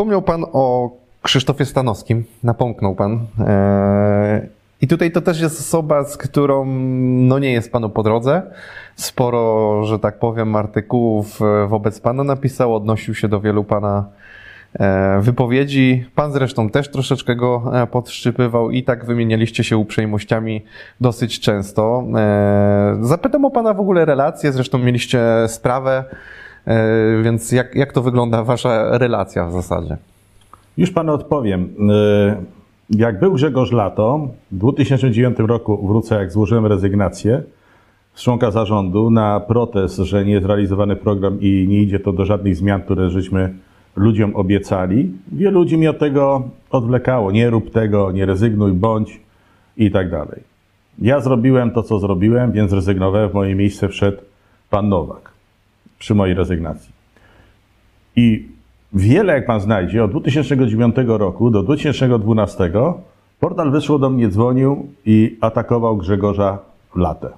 Wspomniał Pan o Krzysztofie Stanowskim, napomknął Pan. E, I tutaj to też jest osoba, z którą no nie jest Panu po drodze. Sporo, że tak powiem, artykułów e, wobec Pana napisał, odnosił się do wielu Pana e, wypowiedzi. Pan zresztą też troszeczkę go podszczypywał i tak wymienialiście się uprzejmościami dosyć często. Zapytam o Pana w ogóle relacje, zresztą mieliście sprawę, więc jak, jak to wygląda Wasza relacja w zasadzie? Już panu odpowiem. E, jak był Grzegorz Lato, w 2009 roku wrócę, jak złożyłem rezygnację z członka zarządu na protest, że nie jest realizowany program i nie idzie to do żadnych zmian, które żeśmy ludziom obiecali. Wielu ludzi mi od tego odwlekało. Nie rób tego, nie rezygnuj, bądź i tak dalej. Ja zrobiłem to, co zrobiłem, więc rezygnowałem. W moje miejsce wszedł pan Nowak przy mojej rezygnacji. I Wiele, jak pan znajdzie, od 2009 roku do 2012 portal Wyszło do mnie dzwonił i atakował Grzegorza Latę.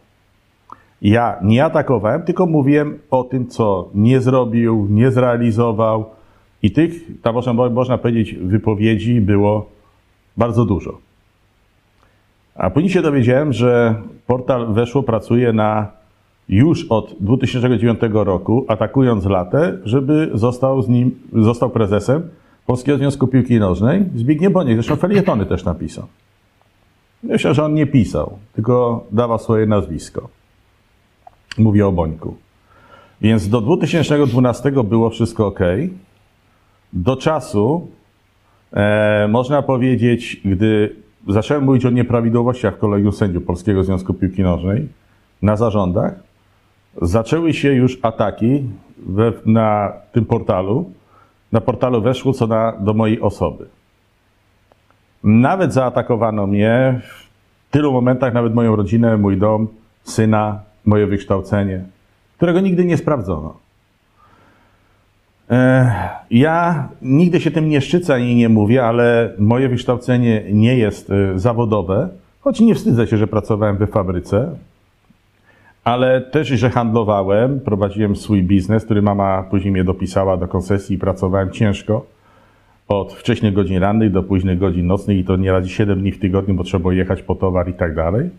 Ja nie atakowałem, tylko mówiłem o tym, co nie zrobił, nie zrealizował i tych, tam można, można powiedzieć, wypowiedzi było bardzo dużo. A później się dowiedziałem, że portal Weszło pracuje na już od 2009 roku, atakując latę, żeby został z nim, został prezesem Polskiego Związku Piłki Nożnej. Zbigniew Boniek, zresztą felietony też napisał. Myślę, że on nie pisał, tylko dawał swoje nazwisko. Mówię o Bońku. Więc do 2012 było wszystko ok. Do czasu, e, można powiedzieć, gdy zacząłem mówić o nieprawidłowościach w kolegium sędziów Polskiego Związku Piłki Nożnej na zarządach, zaczęły się już ataki we, na tym portalu. Na portalu weszło co na, do mojej osoby. Nawet zaatakowano mnie w tylu momentach, nawet moją rodzinę, mój dom, syna, moje wykształcenie, którego nigdy nie sprawdzono. E, ja nigdy się tym nie szczycę ani nie mówię, ale moje wykształcenie nie jest e, zawodowe, choć nie wstydzę się, że pracowałem we fabryce ale też, że handlowałem, prowadziłem swój biznes, który mama później mnie dopisała do koncesji i pracowałem ciężko. Od wcześniej godzin rannych do późnych godzin nocnych i to nieraz 7 dni w tygodniu, bo trzeba jechać po towar i tak dalej.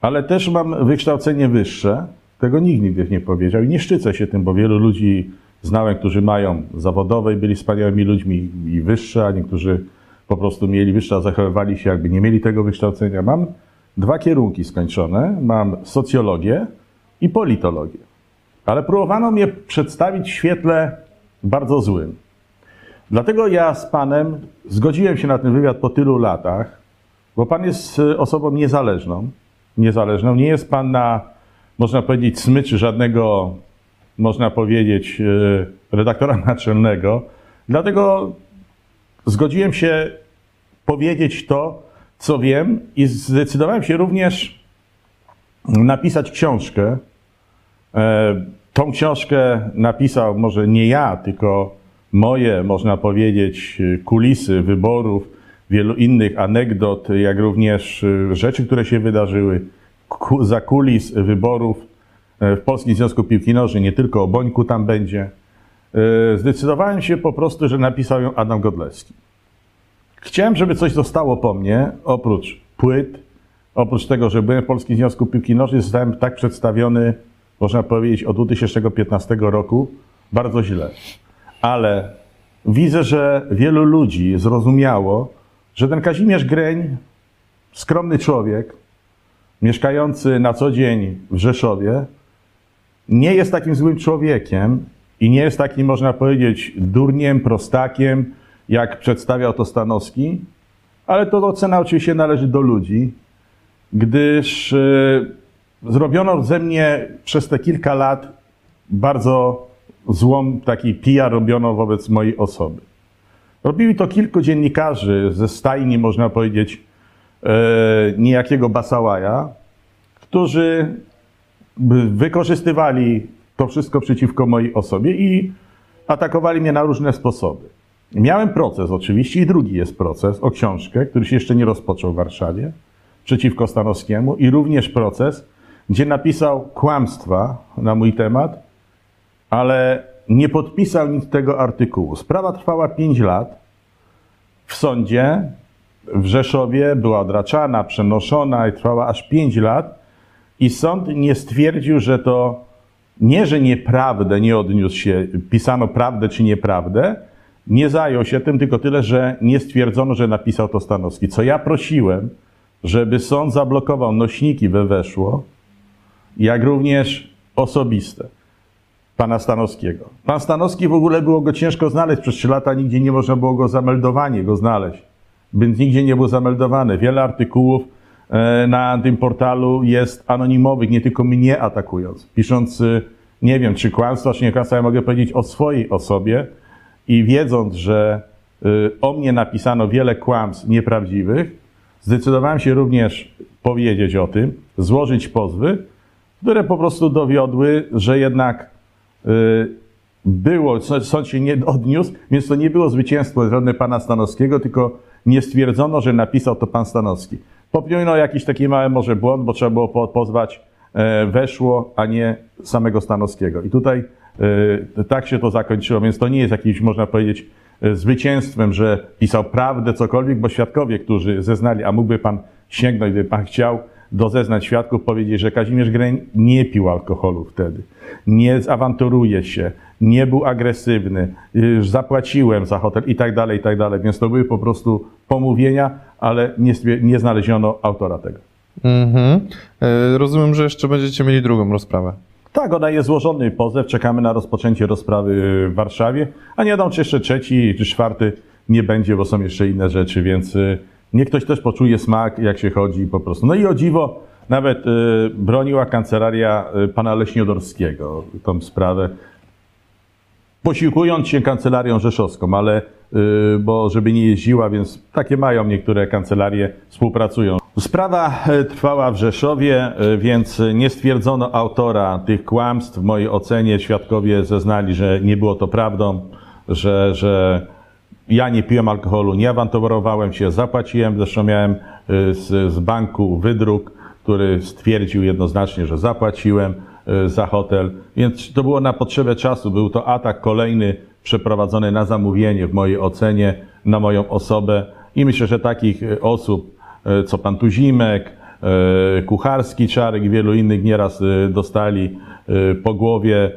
Ale też mam wykształcenie wyższe. Tego nikt nigdy nie powiedział i nie szczycę się tym, bo wielu ludzi znałem, którzy mają zawodowe i byli wspaniałymi ludźmi i wyższe, a niektórzy po prostu mieli wyższe, a zachowywali się jakby nie mieli tego wykształcenia. Mam dwa kierunki skończone. Mam socjologię i politologię. Ale próbowano mnie przedstawić w świetle bardzo złym. Dlatego ja z Panem zgodziłem się na ten wywiad po tylu latach, bo Pan jest e, osobą niezależną. Niezależną. Nie jest Pan na, można powiedzieć, smyczy żadnego, można powiedzieć, e, redaktora naczelnego. Dlatego zgodziłem się powiedzieć to, co wiem, i zdecydowałem się również napisać książkę. E, tą książkę napisał może nie ja, tylko moje, można powiedzieć, kulisy wyborów, wielu innych anegdot, jak również e, rzeczy, które się wydarzyły za kulis wyborów e, w Polskim Związku Piłki Nożnej, nie tylko o Bońku tam będzie. Zdecydowałem się po prostu, że napisał ją Adam Godlewski. Chciałem, żeby coś zostało po mnie, oprócz płyt, oprócz tego, że byłem w Polskim Związku Piłki Nożnej, zostałem tak przedstawiony, można powiedzieć, od 2015 roku, bardzo źle. Ale widzę, że wielu ludzi zrozumiało, że ten Kazimierz Greń, skromny człowiek, mieszkający na co dzień w Rzeszowie, nie jest takim złym człowiekiem i nie jest takim, można powiedzieć, durniem, prostakiem, jak przedstawiał to Stanowski, ale to ocena oczywiście należy do ludzi, gdyż yy, zrobiono ze mnie przez te kilka lat bardzo złą taki PR robiono wobec mojej osoby. Robili to kilku dziennikarzy ze stajni, można powiedzieć, yy, niejakiego Basałaja, którzy wykorzystywali to wszystko przeciwko mojej osobie i atakowali mnie na różne sposoby. Miałem proces oczywiście i drugi jest proces o książkę, który się jeszcze nie rozpoczął w Warszawie, przeciwko Stanowskiemu i również proces, gdzie napisał kłamstwa na mój temat, ale nie podpisał nic tego artykułu. Sprawa trwała 5 lat. W sądzie w Rzeszowie była odraczana, przenoszona i trwała aż 5 lat. I sąd nie stwierdził, że to nie, że nieprawdę nie odniósł się, pisano prawdę czy nieprawdę, nie zajął się tym, tylko tyle, że nie stwierdzono, że napisał to Stanowski. Co ja prosiłem, żeby sąd zablokował nośniki we weszło, jak również osobiste pana Stanowskiego. Pan Stanowski w ogóle było go ciężko znaleźć. Przez trzy lata nigdzie nie można było go zameldowanie, go znaleźć. Więc nigdzie nie był zameldowany. Wiele artykułów e, na tym portalu jest anonimowych, nie tylko mnie atakując. Pisząc, e, nie wiem, czy kłamstwa, czy nie kłamstwa, ja mogę powiedzieć o swojej osobie i wiedząc, że e, o mnie napisano wiele kłamstw nieprawdziwych, zdecydowałem się również powiedzieć o tym, złożyć pozwy, które po prostu dowiodły, że jednak było, sąd się nie odniósł, więc to nie było zwycięstwo żadne pana Stanowskiego, tylko nie stwierdzono, że napisał to pan Stanowski. Popełniono jakiś taki mały może błąd, bo trzeba było pozwać e, weszło, a nie samego Stanowskiego. I tutaj tak się to zakończyło, więc to nie jest jakimś, można powiedzieć, e, zwycięstwem, że pisał prawdę, cokolwiek, bo świadkowie, którzy zeznali, a mógłby pan sięgnąć, gdyby pan chciał, do zeznań świadków powiedzieć, że Kazimierz Greń nie pił alkoholu wtedy, nie zawanturuje się, nie był agresywny, zapłaciłem za hotel i tak dalej, i tak dalej. Więc to były po prostu pomówienia, ale nie, nie znaleziono autora tego. Mhm. Rozumiem, że jeszcze będziecie mieli drugą rozprawę. Tak, jest złożony pozew, czekamy na rozpoczęcie rozprawy w Warszawie, a nie wiadomo, czy jeszcze trzeci czy czwarty nie będzie, bo są jeszcze inne rzeczy, więc y, niech ktoś też poczuje smak, jak się chodzi po prostu. No i o dziwo, nawet y, broniła kancelaria y, pana Leśniodorskiego tą sprawę posiłkując się kancelarią rzeszowską, ale bo żeby nie jeździła, więc takie mają niektóre kancelarie, współpracują. Sprawa e, trwała w Rzeszowie, e, więc nie stwierdzono autora tych kłamstw. W mojej ocenie świadkowie zeznali, że nie było to prawdą, że, że ja nie piłem alkoholu, nie awanturowałem się, zapłaciłem, zresztą miałem e, z, z banku wydruk, który stwierdził jednoznacznie, że zapłaciłem. Za hotel. Więc to było na potrzebę czasu. Był to atak kolejny przeprowadzony na zamówienie, w mojej ocenie, na moją osobę. I myślę, że takich osób, co pan Tuzimek, Kucharski, Czarek i wielu innych nieraz dostali po głowie.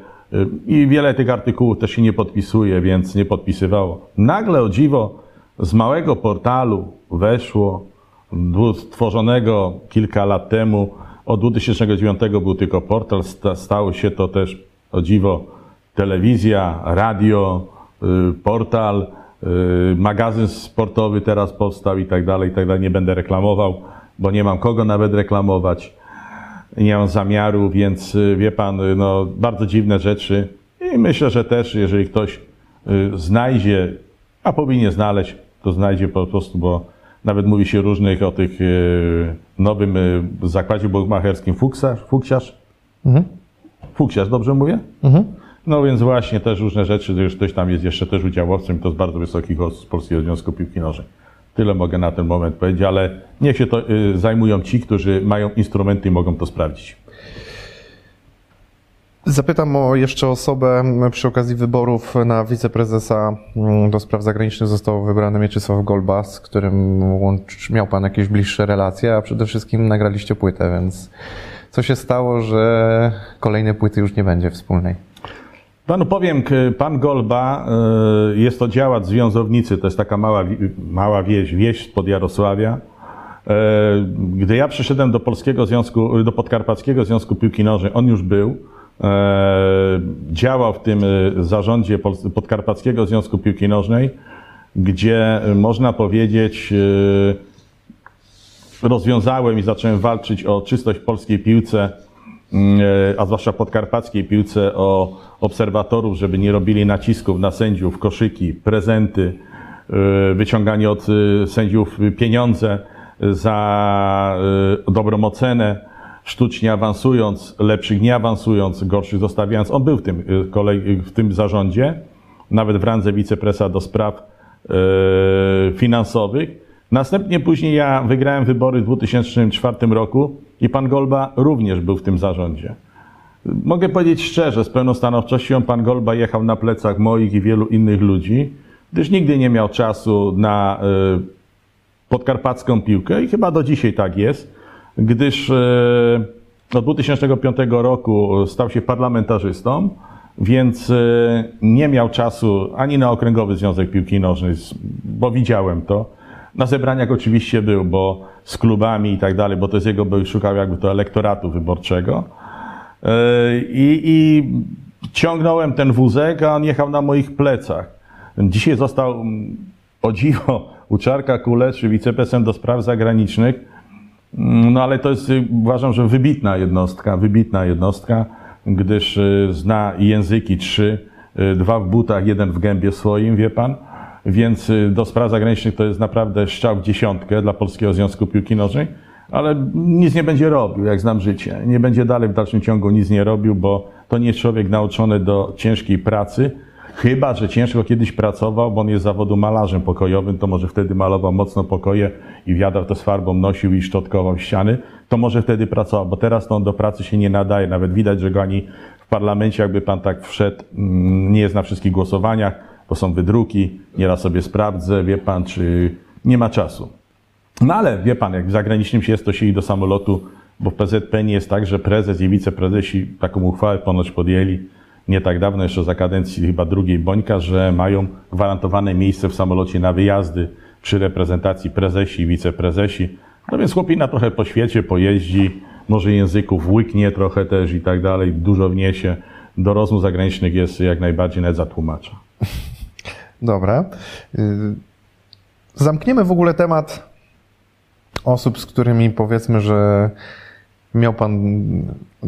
I wiele tych artykułów też się nie podpisuje, więc nie podpisywało. Nagle o dziwo z małego portalu weszło, stworzonego kilka lat temu, od 2009 był tylko portal, stało się to też, o dziwo, telewizja, radio, y, portal, magazyn sportowy teraz powstał i tak dalej, i tak dalej. Nie będę reklamował, bo nie mam kogo nawet reklamować. Nie mam zamiaru, więc y, wie pan, no, bardzo dziwne rzeczy. I myślę, że też, jeżeli ktoś znajdzie, a powinien znaleźć, to znajdzie po prostu, bo nawet mówi się różnych o tych nowym zakładzie bogmacherskim Fuksiarz. Fuksiarz? Mhm. Fuksiarz, dobrze mówię? Mhm. No więc właśnie też różne rzeczy, że ktoś tam jest jeszcze też udziałowcem, to z bardzo wysokich osób z Polskiego Związku Piłki Nożnej. Tyle mogę na ten moment powiedzieć, ale niech się to y, zajmują ci, którzy mają instrumenty i mogą to sprawdzić. Zapytam o jeszcze osobę przy okazji wyborów na wiceprezesa mm, do spraw zagranicznych został wybrany Mieczysław Golba, z którym łącz, miał Pan jakieś bliższe relacje, a przede wszystkim nagraliście płytę, więc co się stało, że kolejnej płyty już nie będzie wspólnej? Panu powiem, pan Golba y, jest to działacz związownicy, to jest taka mała, mała wieś, wieś spod Jarosławia. Y, gdy ja przyszedłem do Polskiego Związku, do Podkarpackiego Związku Piłki Nożnej, on już był, E, działał w tym zarządzie Podkarpackiego Związku Piłki Nożnej, gdzie można powiedzieć rozwiązałem i zacząłem walczyć o czystość polskiej piłce, a zwłaszcza podkarpackiej piłce, o obserwatorów, żeby nie robili nacisków na sędziów, koszyki, prezenty, wyciąganie od sędziów pieniądze za dobrą ocenę sztucznie awansując, lepszych nie awansując, gorszych zostawiając. On był w tym, w tym zarządzie, nawet w randze wicepresa do spraw finansowych. Następnie później ja wygrałem wybory w 2004 roku i pan Golba również był w tym zarządzie. Mogę powiedzieć szczerze, z pełną stanowczością, pan Golba jechał na plecach moich i wielu innych ludzi, gdyż nigdy nie miał czasu na y, podkarpacką piłkę i chyba do dzisiaj tak jest, gdyż y, od 2005 roku stał się parlamentarzystą, więc y, nie miał czasu ani na Okręgowy Związek Piłki Nożnej, bo widziałem to. Na zebraniach oczywiście był, bo z klubami i tak dalej, bo to jest jego, bo szukał jakby to elektoratu wyborczego. I, I ciągnąłem ten wózek, a on jechał na moich plecach. Dzisiaj został, o dziwo, u Czarka Kuleczy, wiceprezesem do spraw zagranicznych. No ale to jest, uważam, że wybitna jednostka, wybitna jednostka, gdyż zna języki trzy, dwa w butach, jeden w gębie swoim, wie pan. Więc do spraw zagranicznych to jest naprawdę strzał w dziesiątkę dla Polskiego Związku Piłki Nożnej ale nic nie będzie robił, jak znam życie. Nie będzie dalej w dalszym ciągu nic nie robił, bo to nie jest człowiek nauczony do ciężkiej pracy. Chyba, że ciężko kiedyś pracował, bo on jest zawodu malarzem pokojowym, to może wtedy malował mocno pokoje i wiadra to z farbą nosił i szczotkował ściany, to może wtedy pracował, bo teraz to on do pracy się nie nadaje. Nawet widać, że go ani w parlamencie, jakby pan tak wszedł, mm, nie jest na wszystkich głosowaniach, bo są wydruki, nieraz sobie sprawdzę, wie pan, czy nie ma czasu. No ale wie pan, jak w zagranicznym się jest, to siedzi do samolotu, bo w PZP nie jest tak, że prezes i wiceprezesi taką uchwałę ponoć podjęli nie tak dawno, jeszcze za kadencji chyba drugiej Bońka, że mają gwarantowane miejsce w samolocie na wyjazdy przy reprezentacji prezesi i wiceprezesi. No więc chłopina trochę po świecie pojeździ, może języków łyknie trochę też i tak dalej, dużo wniesie. Do rozmów zagranicznych jest jak najbardziej nawet zatłumacza. Dobra. Y, zamkniemy w ogóle temat osób, z którymi powiedzmy, że miał Pan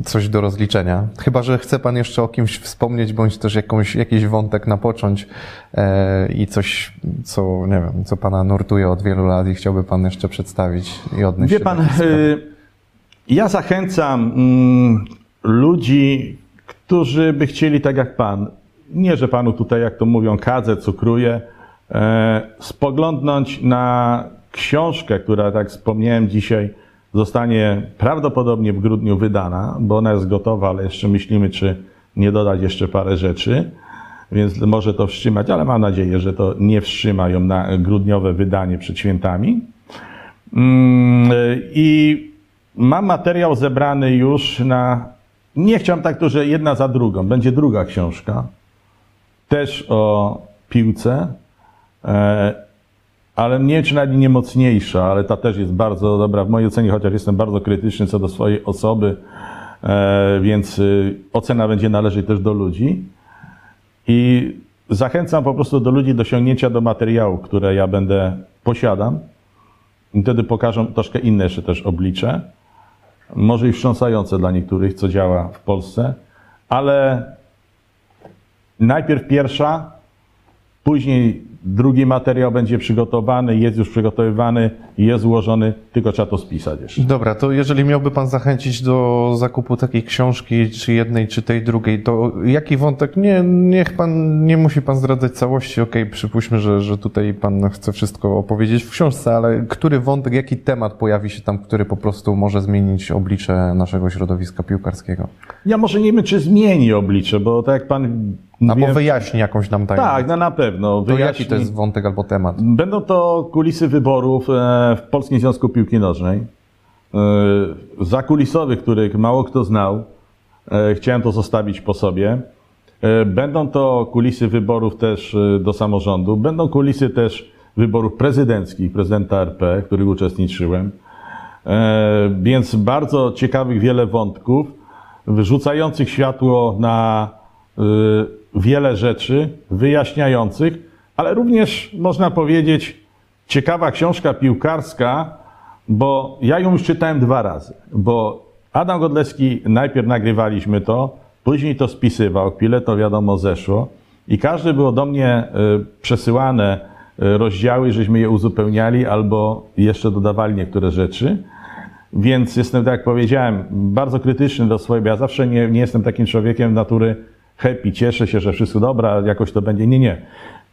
coś do rozliczenia. Chyba, że chce Pan jeszcze o kimś wspomnieć, bądź też jakąś, jakiś wątek napocząć e, i coś, co, nie wiem, co Pana nurtuje od wielu lat i chciałby Pan jeszcze przedstawić i odnieść Wie Pan, y, ja zachęcam mm, ludzi, którzy by chcieli tak jak Pan, nie, że Panu tutaj, jak to mówią, kadzę, cukruję, e, spoglądnąć na książkę, która, tak wspomniałem dzisiaj, zostanie prawdopodobnie w grudniu wydana, bo ona jest gotowa, ale jeszcze myślimy, czy nie dodać jeszcze parę rzeczy, więc może to wstrzymać, ale mam nadzieję, że to nie wstrzyma ją na grudniowe wydanie przed świętami. Mm, I mam materiał zebrany już na. Nie chciałem tak to, że jedna za drugą. Będzie druga książka, też o piłce. E, ale nie czy nawet nie mocniejsza, ale ta też jest bardzo dobra w mojej ocenie, chociaż jestem bardzo krytyczny co do swojej osoby, e, więc y, ocena będzie należeć też do ludzi. I zachęcam po prostu do ludzi do sięgnięcia do materiału, które ja będę posiadam. I wtedy pokażę troszkę inne jeszcze też oblicze. Może i wstrząsające dla niektórych, co działa w Polsce, ale najpierw pierwsza, później Drugi materiał będzie przygotowany, jest już przygotowywany, jest złożony, tylko trzeba to spisać jeszcze. Dobra, to jeżeli miałby Pan zachęcić do zakupu takiej książki, czy jednej, czy tej drugiej, to jaki wątek? Nie, niech Pan, nie musi Pan zdradzać całości, okej, okay, przypuśćmy, że, że tutaj Pan chce wszystko opowiedzieć w książce, ale który wątek, jaki temat pojawi się tam, który po prostu może zmienić oblicze naszego środowiska piłkarskiego? Ja może nie wiem, czy zmieni oblicze, bo tak jak Pan Albo wyjaśni jakąś nam tajemnicę. Tak, no na pewno. Wyjaśni. To jaki to jest wątek albo temat? Będą to kulisy wyborów e, w Polskim Związku Piłki Nożnej. E, zakulisowych, których mało kto znał. E, chciałem to zostawić po sobie. Będą to kulisy wyborów też do samorządu. Będą kulisy też wyborów prezydenckich, prezydenta RP, w których uczestniczyłem. Więc bardzo ciekawych wiele wątków, wyrzucających światło na wiele rzeczy wyjaśniających, ale również można powiedzieć ciekawa książka piłkarska, bo ja ją już czytałem dwa razy, bo Adam Godlewski najpierw nagrywaliśmy to, później to spisywał, chwilę to wiadomo zeszło i każdy było do mnie y, przesyłane y, rozdziały, żeśmy je uzupełniali albo jeszcze dodawali niektóre rzeczy. Więc jestem, tak jak powiedziałem, bardzo krytyczny do swojego. Ja zawsze nie, nie jestem takim człowiekiem natury happy, cieszę się, że wszystko dobra, jakoś to będzie. Nie, nie.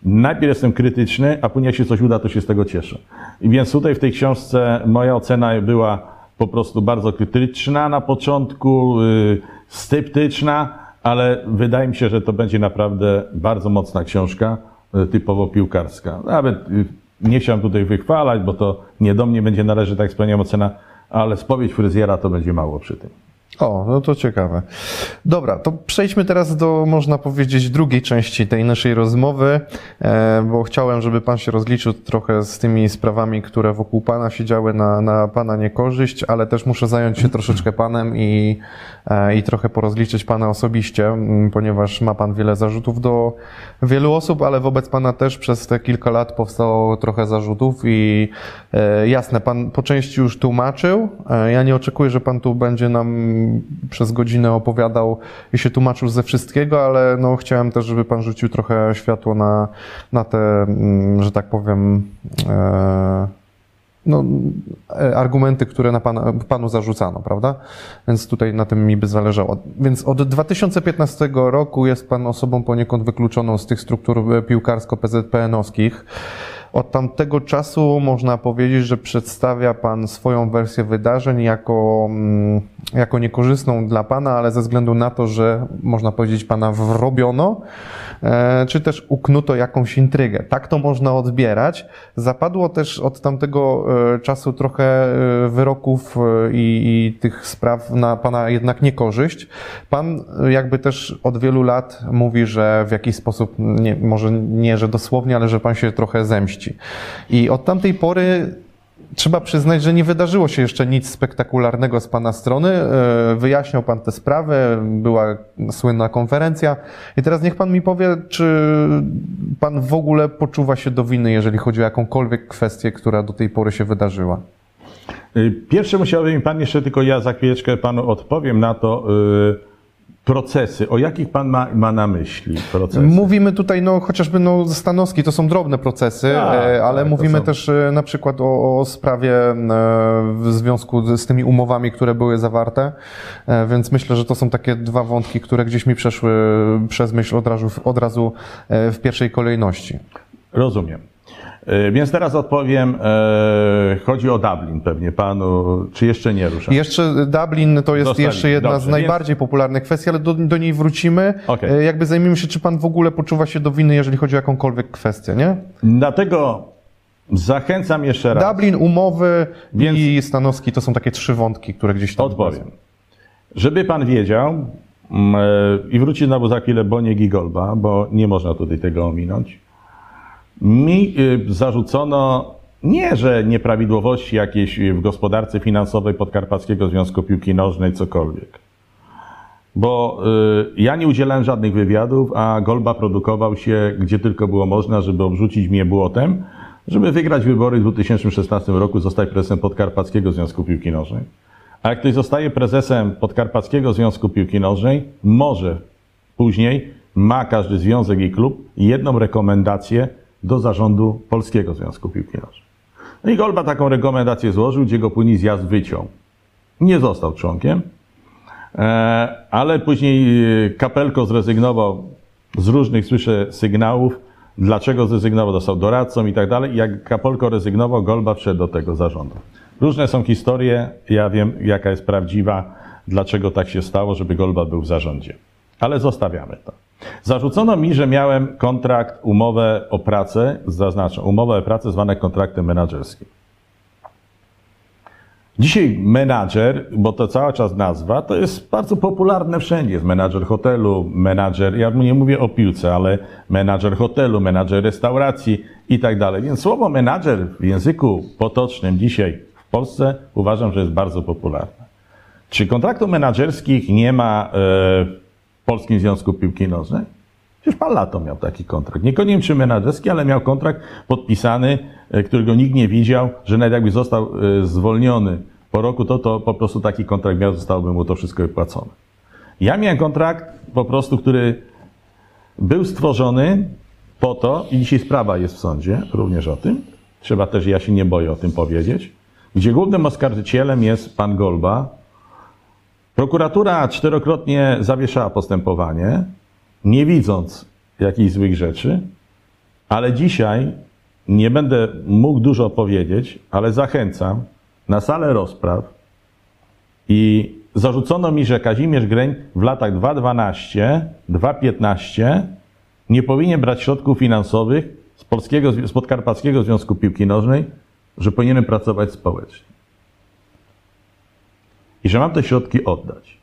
Najpierw jestem krytyczny, a później jak się coś uda, to się z tego cieszę. I więc tutaj w tej książce moja ocena była po prostu bardzo krytyczna na początku, y, sceptyczna, ale wydaje mi się, że to będzie naprawdę bardzo mocna książka, y, typowo piłkarska. Nawet y, nie chciałem tutaj wychwalać, bo to nie do mnie będzie należy tak wspaniała ocena, ale spowiedź fryzjera to będzie mało przy tym. O, no to ciekawe. Dobra, to przejdźmy teraz do, można powiedzieć, drugiej części tej naszej rozmowy, e, bo chciałem, żeby Pan się rozliczył trochę z tymi sprawami, które wokół Pana się działy na, na Pana niekorzyść, ale też muszę zająć się troszeczkę Panem i, e, i trochę porozliczyć Pana osobiście, ponieważ ma Pan wiele zarzutów do wielu osób, ale wobec Pana też przez te kilka lat powstało trochę zarzutów i e, jasne, Pan po części już tłumaczył. Ja nie oczekuję, że Pan tu będzie nam przez godzinę opowiadał i się tłumaczył ze wszystkiego, ale no, chciałem też, żeby Pan rzucił trochę światło na, na te, mm, że tak powiem, e, no, argumenty, które na pana, panu zarzucano, prawda? Więc tutaj na tym mi by zależało. Więc od 2015 roku jest pan osobą poniekąd wykluczoną z tych struktur piłkarsko-PZPN-owskich. Od tamtego czasu można powiedzieć, że przedstawia Pan swoją wersję wydarzeń jako, mm, jako niekorzystną dla Pana, ale ze względu na to, że można powiedzieć Pana wrobiono, e, czy też uknuto jakąś intrygę. Tak to można odbierać. Zapadło też od tamtego e, czasu trochę e, wyroków i, i tych spraw na Pana jednak niekorzyść. Pan jakby też od wielu lat mówi, że w jakiś sposób, nie, może nie, że dosłownie, ale że Pan się trochę zemści. I od tamtej pory trzeba przyznać, że nie wydarzyło się jeszcze nic spektakularnego z Pana strony. E, Wyjaśniał Pan te sprawy, była słynna konferencja. I teraz niech Pan mi powie, czy Pan w ogóle poczuwa się do winy, jeżeli chodzi o jakąkolwiek kwestię, która do tej pory się wydarzyła. Y, Pierwsze musiałby mi Pan jeszcze tylko ja za chwileczkę Panu odpowiem na to y, procesy. O jakich Pan ma, ma na myśli procesy? Mówimy tutaj, no chociażby no, Stanowski, to są drobne procesy, Tak, e, ale tak, mówimy są- też e, na przykład o, o sprawie e, w związku z tymi umowami, które były zawarte, więc myślę, że to są takie dwa wątki, które gdzieś mi przeszły przez myśl od razu, od razu w pierwszej kolejności. Rozumiem. Y, Więc teraz odpowiem. e, Chodzi o Dublin pewnie Panu, czy jeszcze nie ruszam? Jeszcze Dublin to jest Zostali. jeszcze jedna z Dobrze, najbardziej popularnych kwestii, ale do, do niej wrócimy. Okej. E, Jakby zajmijmy się, czy pan w ogóle poczuwa się do winy, jeżeli chodzi o jakąkolwiek kwestię, nie? Dlatego zachęcam jeszcze raz. Dublin, umowy Więc- i Stanowski to są takie trzy wątki, które gdzieś tam. Odpowiem. Żeby pan wiedział mm, e, i wróci znowu za chwilę Boniek i Golba, bo nie można tutaj tego ominąć. Mi y, zarzucono nie, że nieprawidłowości jakieś w gospodarce finansowej Podkarpackiego Związku Piłki Nożnej, cokolwiek. Bo y, ja nie udzielałem żadnych wywiadów, a Golba produkował się gdzie tylko było można, żeby obrzucić mnie błotem, żeby wygrać wybory w 2016 roku, zostać prezesem Podkarpackiego Związku Piłki Nożnej. A jak ktoś zostaje prezesem Podkarpackiego Związku Piłki Nożnej, może później ma każdy związek i klub jedną rekomendację do zarządu Polskiego Związku Nożnej. No i Golba taką rekomendację złożył, gdzie go później zjazd wyciął. Nie został członkiem, e, ale później e, Kapelko zrezygnował z różnych, słyszę, sygnałów, dlaczego zrezygnował, dostał doradcą i tak dalej. Jak Kapelko rezygnował, Golba wszedł do tego zarządu. Różne są historie, ja wiem, jaka jest prawdziwa, dlaczego tak się stało, żeby Golba był w zarządzie. Ale zostawiamy to. Zarzucono mi, że miałem kontrakt, umowę o pracę, zaznaczę, umowę o pracę zwane kontraktem menedżerskim. Dzisiaj menadżer, bo to cały czas nazwa, to jest bardzo popularne wszędzie. Jest menadżer hotelu, menadżer, ja nie mówię o piłce, ale menadżer hotelu, menadżer restauracji i tak dalej. Więc słowo menadżer w języku potocznym dzisiaj w Polsce uważam, że jest bardzo popularne. Czy kontraktów menadżerskich nie ma e, w Polskim Związku Piłki Nożnej? Przecież pan Lato miał taki kontrakt. Niekoniecznie menadżerski, ale miał kontrakt podpisany, e, którego nikt nie widział, że nawet jakby został e, zwolniony po roku, to, to po prostu taki kontrakt miał, zostałoby mu to wszystko wypłacone. Ja miałem kontrakt po prostu, który był stworzony po to, i dzisiaj sprawa jest w sądzie, również o tym, trzeba też, ja się nie boję o tym powiedzieć, gdzie głównym oskarżycielem jest pan Golba. Prokuratura czterokrotnie zawieszała postępowanie, nie widząc jakichś złych rzeczy, ale dzisiaj nie będę mógł dużo powiedzieć, ale zachęcam na salę rozpraw I zarzucono mi, że Kazimierz Greń w latach 2012-2015 nie powinien brać środków finansowych z, Polskiego, z Podkarpackiego Związku Piłki Nożnej, że powinienem pracować społecznie. I że mam te środki oddać.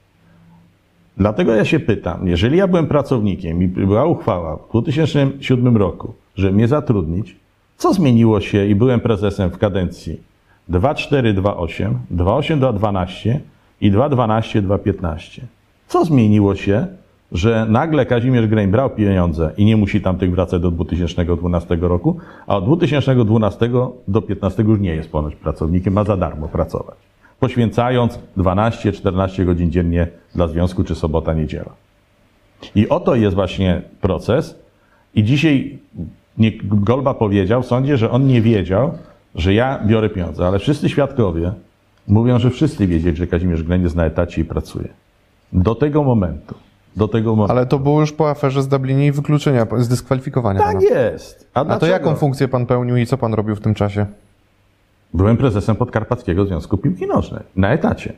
Dlatego ja się pytam, jeżeli ja byłem pracownikiem i była uchwała w 2007 roku, żeby mnie zatrudnić, co zmieniło się i byłem prezesem w kadencji 2428, 28-12 i 212-215? Co zmieniło się, że nagle Kazimierz Greń brał pieniądze i nie musi tamtych wracać do 2012 roku, a od 2012 do 15 już nie jest ponoć pracownikiem, ma za darmo pracować, poświęcając 12-14 godzin dziennie dla związku czy sobota, niedziela. I oto jest właśnie proces. I dzisiaj Golba powiedział w sądzie, że on nie wiedział, że ja biorę pieniądze, ale wszyscy świadkowie mówią, że wszyscy wiedzieli, że Kazimierz Greń jest na etacie i pracuje. Do tego momentu. Do tego momentu. Ale to było już po aferze z Dublinie i wykluczenia, zdyskwalifikowania tak pana. jest. A to dlaczego? jaką funkcję pan pełnił i co pan robił w tym czasie? Byłem prezesem Podkarpackiego Związku Piłki Nożnej. Na etacie.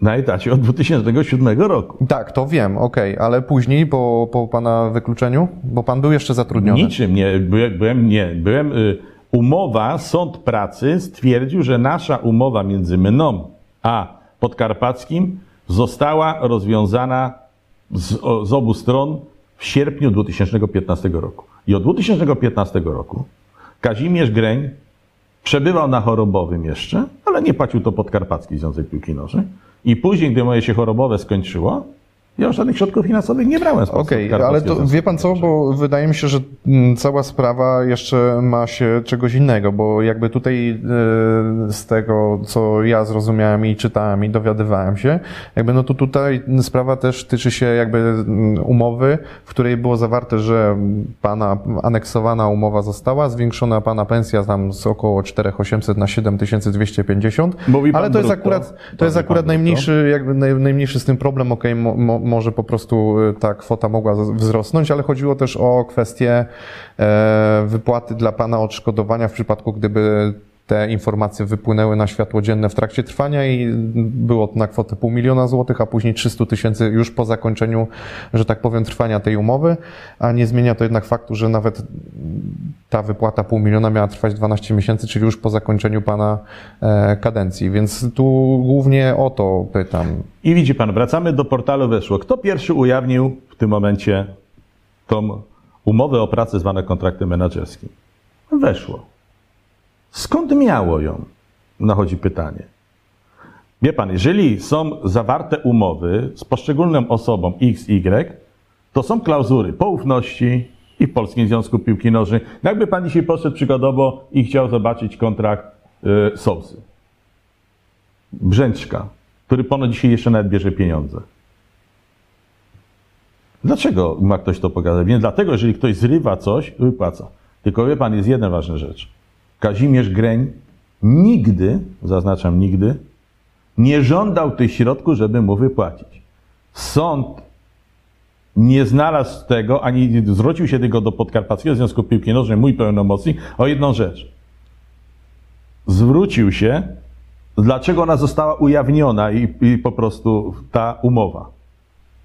Na etacie od 2007 roku. Tak, to wiem, okej, ale później, po, po pana wykluczeniu? Bo pan był jeszcze zatrudniony. Niczym nie. Byłem, nie. Byłem, y, umowa, sąd pracy stwierdził, że nasza umowa między mną a Podkarpackim została rozwiązana z, z obu stron w sierpniu 2015 roku. I od 2015 roku Kazimierz Greń przebywał na chorobowym jeszcze, ale nie płacił to Podkarpacki Związek Piłki Nożnej. I później, gdy moje się chorobowe skończyło, ja już żadnych środków finansowych nie brałem Okej, Podkarpackiego ale to wie pan co, bo wydaje mi się, że mm, cała sprawa jeszcze ma się czegoś innego, bo jakby tutaj e, z tego, co ja zrozumiałem i czytałem i dowiadywałem się, jakby no to tutaj sprawa też tyczy się jakby mm, umowy, w której było zawarte, że pana aneksowana umowa została, zwiększona pana pensja tam z około 4800 na 7250, Mówi pan ale to jest brutto. akurat, to jest Mówi akurat brutto. najmniejszy jakby naj, najmniejszy z tym problem, okej, mo, może po prostu y, ta kwota mogła wzrosnąć, ale chodziło też o kwestię e, wypłaty dla pana odszkodowania w przypadku, gdyby te informacje wypłynęły na światło dzienne w trakcie trwania i było to na kwotę pół miliona złotych, a później 300 tysięcy już po zakończeniu, że tak powiem, trwania tej umowy, a nie zmienia to jednak faktu, że nawet ta wypłata pół miliona miała trwać 12 miesięcy, czyli już po zakończeniu pana e, kadencji, więc tu głównie o to pytam. I widzi pan, wracamy do portalu Weszło. Kto pierwszy ujawnił w tym momencie tą umowę o pracę zwaną kontraktem menedżerskim? Weszło. Skąd miało ją? Nachodzi pytanie. Wie pan, jeżeli są zawarte umowy z poszczególną osobą X, Y, to są klauzury poufności i w Polskim Związku Piłki Nożnej. Jakby pan dzisiaj poszedł przykładowo i chciał zobaczyć kontrakt y, Sousy. Brzęczka, który ponoć dzisiaj jeszcze nawet bierze pieniądze. Dlaczego ma ktoś to pokazać? Nie dlatego, jeżeli ktoś zrywa coś, wypłaca. Tylko wie pan, jest jedna ważna rzecz. Kazimierz Greń nigdy, zaznaczam nigdy, nie żądał tych środków, żeby mu wypłacić. Sąd nie znalazł tego, ani zwrócił się tylko do Podkarpackiego Związku Piłki Nożnej, mój pełnomocnik, o jedną rzecz. Zwrócił się, dlaczego ona została ujawniona i, i po prostu ta umowa.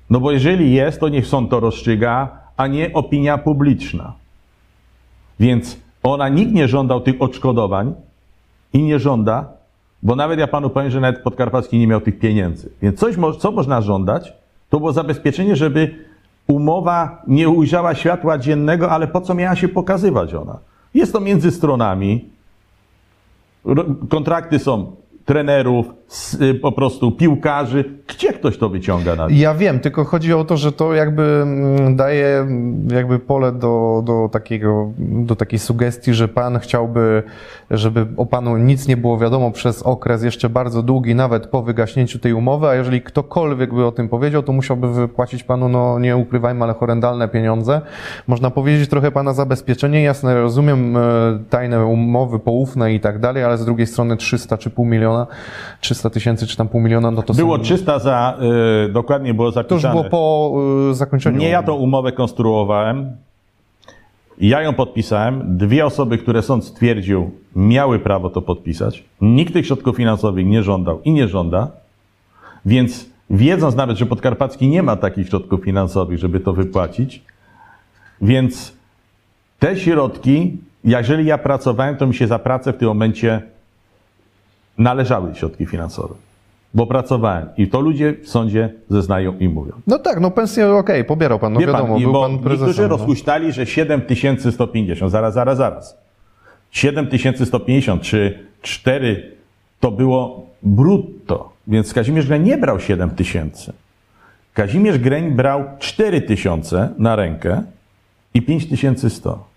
No bo jeżeli jest, to niech sąd to rozstrzyga, a nie opinia publiczna. Więc ona nikt nie żądał tych odszkodowań i nie żąda, bo nawet ja panu powiem, że nawet Podkarpacki nie miał tych pieniędzy. Więc coś, co można żądać, to było zabezpieczenie, żeby umowa nie ujrzała światła dziennego, ale po co miała się pokazywać ona? Jest to między stronami. Ro- Kontrakty są trenerów, po prostu piłkarzy. Gdzie ktoś to wyciąga na Ja wiem, tylko chodzi o to, że to jakby mm, daje mm, jakby pole do, do, takiego, do takiej sugestii, że pan chciałby, żeby o panu nic nie było wiadomo przez okres jeszcze bardzo długi, nawet po wygaśnięciu tej umowy, a jeżeli ktokolwiek by o tym powiedział, to musiałby wypłacić panu, no nie ukrywajmy, ale horrendalne pieniądze. Można powiedzieć trochę pana zabezpieczenie, jasne, rozumiem e, tajne umowy poufne i tak dalej, ale z drugiej strony 300 czy pół miliona, 300 tysięcy czy tam pół miliona, no to Było są... 300 za, y, dokładnie było To zapisane. już było po y, zakończeniu. Nie ja tą umowę konstruowałem. Ja ją podpisałem. Dwie osoby, które sąd stwierdził, miały prawo to podpisać. Nikt tych środków finansowych nie żądał i nie żąda. Więc wiedząc nawet, że Podkarpacki nie ma takich środków finansowych, żeby to wypłacić, więc te środki, jeżeli ja pracowałem, to mi się za pracę w tym momencie należały środki finansowe. Bo pracowałem. I to ludzie w sądzie zeznają i mówią. No tak, no pensję okej, pobierał pan, no Wie wiadomo, pan, był bo pan niektórzy prezesem. No. rozhuśtali, że 7150, zaraz, zaraz, zaraz. 7150 czy 4 to było brutto, więc Kazimierz Greń nie brał 7000. Kazimierz Greń brał 4000 na rękę i 5100.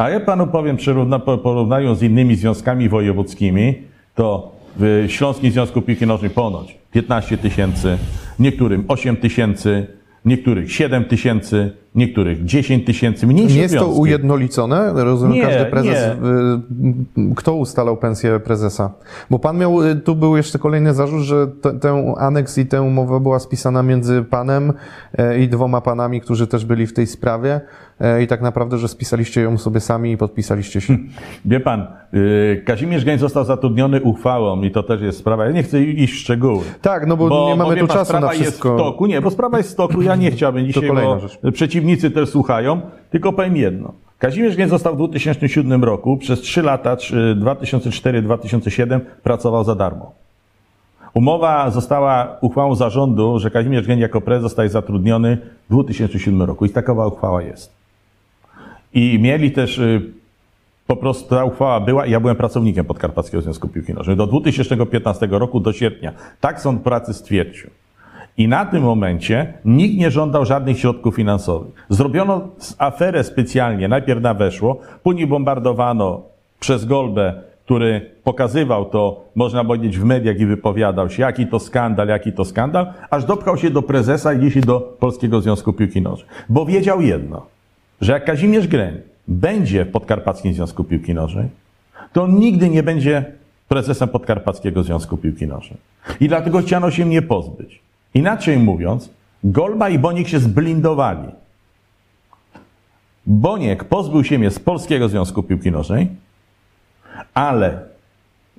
A ja panu powiem, przyrówna- po- porównaniu z innymi związkami wojewódzkimi, to w Śląskim Związku Piłki Nożnej ponoć 15 tysięcy, niektórym 8 tysięcy, niektórych 7 tysięcy, niektórych 10 tysięcy. Mniejsze Nie jest to związki. ujednolicone? Rozumiem, Nie, każdy prezes. nie. y, y, Kto ustalał pensję prezesa? Bo pan miał, y, tu był jeszcze kolejny zarzut, że te, ten aneks i tę umowę była spisana między panem e, i dwoma panami, którzy też byli w tej sprawie. E, I tak naprawdę, że spisaliście ją sobie sami i podpisaliście się. Wie pan, yy, Kazimierz Geń został zatrudniony uchwałą i to też jest sprawa. Ja nie chcę iść w szczegóły. Tak, no bo, nie mamy tu pan, czasu sprawa na wszystko. jest w toku. Nie, bo sprawa jest w toku. Ja nie chciałbym dzisiaj, bo rzecz. przeciwnicy też słuchają. Tylko powiem jedno. Kazimierz Geń został w 2007 roku. Przez 3 lata, czy 2004-2007 pracował za darmo. Umowa została uchwałą zarządu, że Kazimierz Geń jako prezes zostaje zatrudniony w 2007 roku. I takowa uchwała jest. I mieli też y, po prostu ta uchwała była i ja byłem pracownikiem Podkarpackiego Związku Piłki Nożnej do 2015 roku, do sierpnia. Tak sąd pracy stwierdził. I na tym momencie nikt nie żądał żadnych środków finansowych. Zrobiono aferę specjalnie, najpierw na weszło, później bombardowano przez Golbę, który pokazywał to, można powiedzieć, w mediach i wypowiadał się, jaki to skandal, jaki to skandal, aż dopchał się do prezesa i dzisiaj do Polskiego Związku Piłki Nożnej. Bo wiedział jedno, że jak Kazimierz Greń będzie w Podkarpackim Związku Piłki Nożnej, to on nigdy nie będzie prezesem Podkarpackiego Związku Piłki Nożnej. I dlatego chciano się mnie pozbyć. Inaczej mówiąc, Golba i Boniek się zblindowali. Boniek pozbył się mnie z Polskiego Związku Piłki Nożnej, ale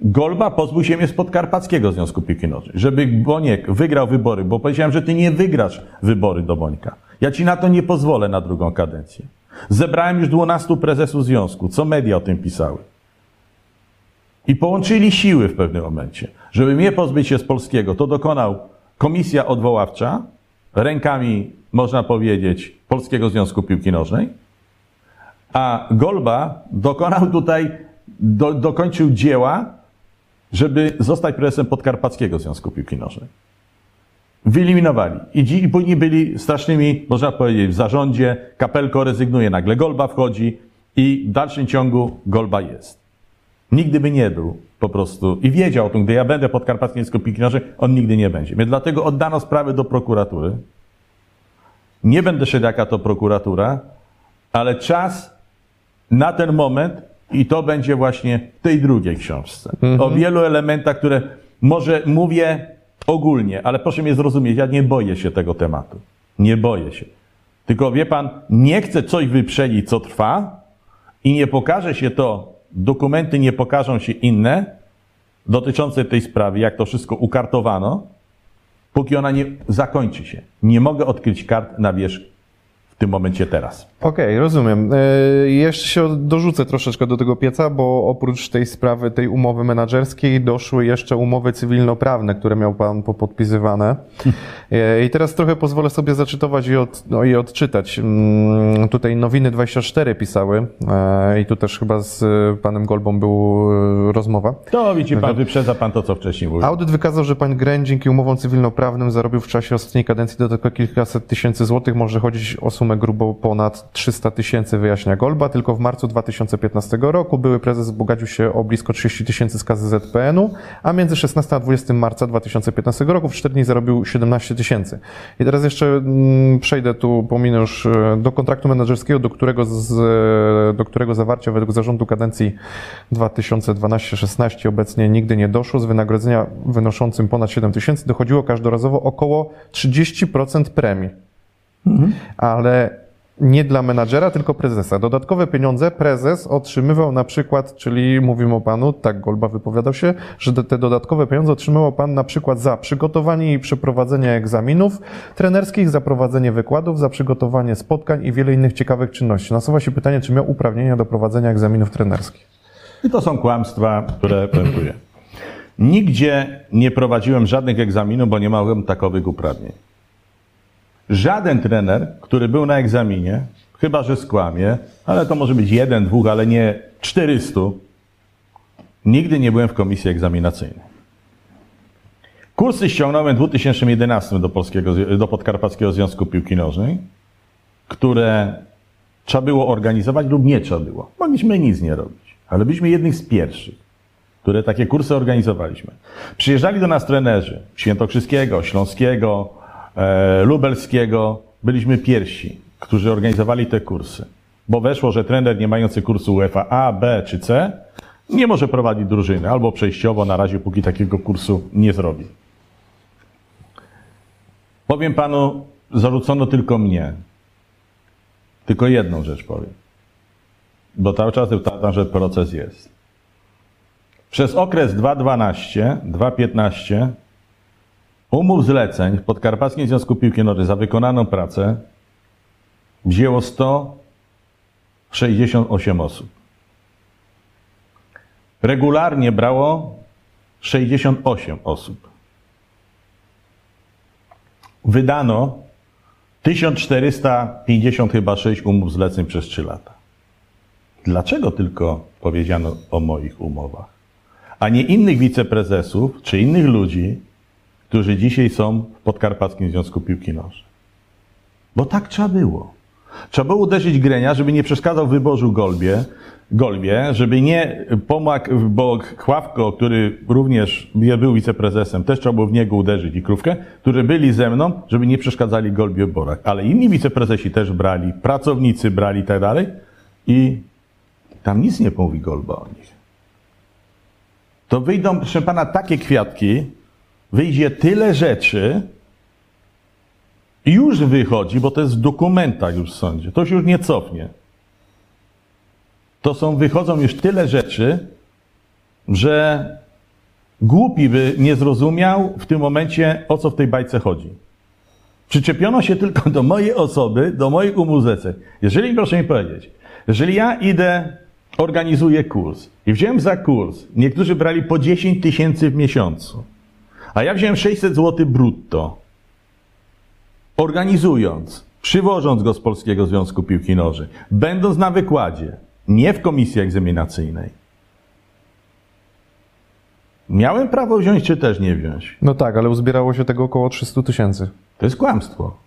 Golba pozbył się mnie z Podkarpackiego Związku Piłki Nożnej. Żeby Boniek wygrał wybory, bo powiedziałem, że ty nie wygrasz wybory do Bońka. Ja ci na to nie pozwolę na drugą kadencję. Zebrałem już 12 prezesów związku, co media o tym pisały. I połączyli siły w pewnym momencie. Żeby mnie pozbyć się z polskiego, to dokonał komisja odwoławcza rękami, można powiedzieć, Polskiego Związku Piłki Nożnej, a Golba dokonał tutaj, do, dokończył dzieła, żeby zostać prezesem Podkarpackiego Związku Piłki Nożnej. Wyeliminowali. I, dzi- I później byli strasznymi, można powiedzieć, w zarządzie. Kapelko rezygnuje, nagle Golba wchodzi i w dalszym ciągu Golba jest. Nigdy by nie był po prostu. I wiedział o tym, gdy ja będę podkarpackim Nożnej, on nigdy nie będzie. Więc dlatego oddano sprawę do prokuratury. Nie będę szedł jaka to prokuratura, ale czas na ten moment i to będzie właśnie w tej drugiej książce. O wielu elementach, które może mówię ogólnie, ale proszę mnie zrozumieć, ja nie boję się tego tematu. Nie boję się. Tylko wie pan, nie chcę coś wyprzedzić, co trwa i nie pokaże się to, dokumenty nie pokażą się inne dotyczące tej sprawy, jak to wszystko ukartowano, póki ona nie zakończy się. Nie mogę odkryć kart na wierzch w tym momencie teraz. Okej, rozumiem. E, Jeszcze się dorzucę troszeczkę do tego pieca, bo oprócz tej sprawy, tej umowy menedżerskiej, doszły jeszcze umowy cywilnoprawne, które miał pan popodpisywane. E, I teraz trochę pozwolę sobie zaczytować i, od, no, i odczytać. Mm, Tutaj Nowiny 24 pisały e, i tu też chyba z panem Golbą był rozmowa. To widzi pan, wyprzedza pan to, co wcześniej mówił. Audyt wykazał, że pan Greń dzięki umowom cywilnoprawnym zarobił w czasie ostatniej kadencji do tylko kilkaset tysięcy złotych. Może chodzić o sumę grubo ponad 300 tysięcy, wyjaśnia Golba. Tylko w marcu 2015 roku były prezes wzbogacił się o blisko 30 tysięcy z kasy ZPN-u, a między 16 a 20 marca 2015 roku w 4 dni zarobił 17 tysięcy. I teraz jeszcze mm, przejdę tu, pominę już e, do kontraktu menedżerskiego, do którego, z, e, do którego zawarcia według zarządu kadencji 2012-16 obecnie nigdy nie doszło. Z wynagrodzenia wynoszącym ponad 7 tysięcy dochodziło każdorazowo około 30% premii. Ale nie dla menadżera, tylko prezesa. Dodatkowe pieniądze prezes otrzymywał na przykład, czyli mówimy o panu, tak Golba wypowiadał się, że te dodatkowe pieniądze otrzymywał pan na przykład za przygotowanie i przeprowadzenie egzaminów trenerskich, za prowadzenie wykładów, za przygotowanie spotkań i wiele innych ciekawych czynności. Nasuwa się pytanie, czy miał uprawnienia do prowadzenia egzaminów trenerskich. I to są kłamstwa, które prezentuję. Nigdzie nie prowadziłem żadnych egzaminów, bo nie miałem takowych uprawnień. Żaden trener, który był na egzaminie, chyba że skłamie, ale to może być jeden, dwóch, ale nie 400, nigdy nie byłem w komisji egzaminacyjnej. Kursy ściągnąłem w 2011 do, Polskiego, do Podkarpackiego Związku Piłki Nożnej, które trzeba było organizować lub nie trzeba było. Mogliśmy nic nie robić, ale byliśmy jednych z pierwszych, które takie kursy organizowaliśmy. Przyjeżdżali do nas trenerzy Świętokrzyskiego, Śląskiego, Lubelskiego. Byliśmy pierwsi, którzy organizowali te kursy. Bo weszło, że trener nie mający kursu UEFA A, B czy C nie może prowadzić drużyny, albo przejściowo na razie, póki takiego kursu nie zrobi. Powiem panu, zarzucono tylko mnie. Tylko jedną rzecz powiem. Bo cały czas powtarzam, że proces jest. Przez okres 2012, 2015 umów zleceń w Podkarpackim Związku Piłki Nożnej za wykonaną pracę wzięło 168 osób. Regularnie brało 68 osób. Wydano 1450 chyba 6 umów zleceń przez 3 lata. Dlaczego tylko powiedziano o moich umowach, a nie innych wiceprezesów czy innych ludzi, którzy dzisiaj są w Podkarpackim Związku Piłki Nożnej? Bo tak trzeba było. Trzeba było uderzyć Grenia, żeby nie przeszkadzał w wyborzu Golbie, Golbie, żeby nie pomagł, bo Chławko, który również był wiceprezesem, też trzeba było w niego uderzyć i Krówkę, którzy byli ze mną, żeby nie przeszkadzali Golbie w wyborach. Ale inni wiceprezesi też brali, pracownicy brali i tak dalej i tam nic nie mówi Golba o nich. To wyjdą, proszę pana, takie kwiatki, wyjdzie tyle rzeczy, i już wychodzi, bo to jest w dokumentach już w sądzie. To się już nie cofnie. To są, wychodzą już tyle rzeczy, że głupi by nie zrozumiał w tym momencie, o co w tej bajce chodzi. Przyczepiono się tylko do mojej osoby, do moich umów zleceń. Jeżeli, proszę mi powiedzieć, jeżeli ja idę, organizuję kurs i wziąłem za kurs, niektórzy brali po 10 tysięcy w miesiącu, a ja wziąłem 600 zł brutto, organizując, przywożąc go z Polskiego Związku Piłki Nożnej, będąc na wykładzie, nie w komisji egzaminacyjnej. Miałem prawo wziąć, czy też nie wziąć? No tak, ale uzbierało się tego około 300 tysięcy. To jest kłamstwo.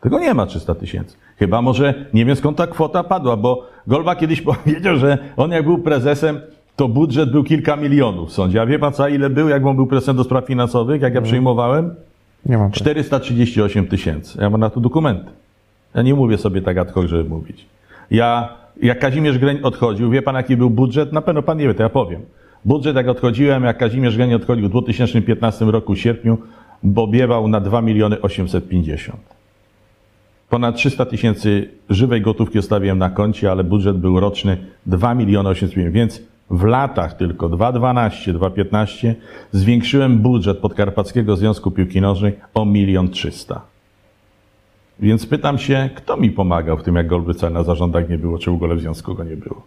Tego nie ma 300 tysięcy. Chyba może, nie wiem skąd ta kwota padła, bo Golba kiedyś powiedział, że on jak był prezesem, to budżet był kilka milionów w sądzie. A wie pan co, ile był, jak on był prezesem do spraw finansowych, jak ja przyjmowałem? Nie mam. 438 tysięcy. Ja mam na to dokumenty. Ja nie mówię sobie tak ad hoc, żeby mówić. Ja, jak Kazimierz Greń odchodził, wie pan jaki był budżet? Na pewno pan nie wie, to ja powiem. Budżet jak odchodziłem, jak Kazimierz Greń odchodził w 2015 roku w sierpniu, bobiewał na 2 miliony 850. Ponad 300 tysięcy żywej gotówki zostawiłem na koncie, ale budżet był roczny 2 miliony 850, więc w latach tylko 2012-2015 zwiększyłem budżet Podkarpackiego Związku Piłki Nożnej o milion trzysta. Więc pytam się, kto mi pomagał w tym, jak Golbyca na zarządach nie było, czy w ogóle w związku go nie było.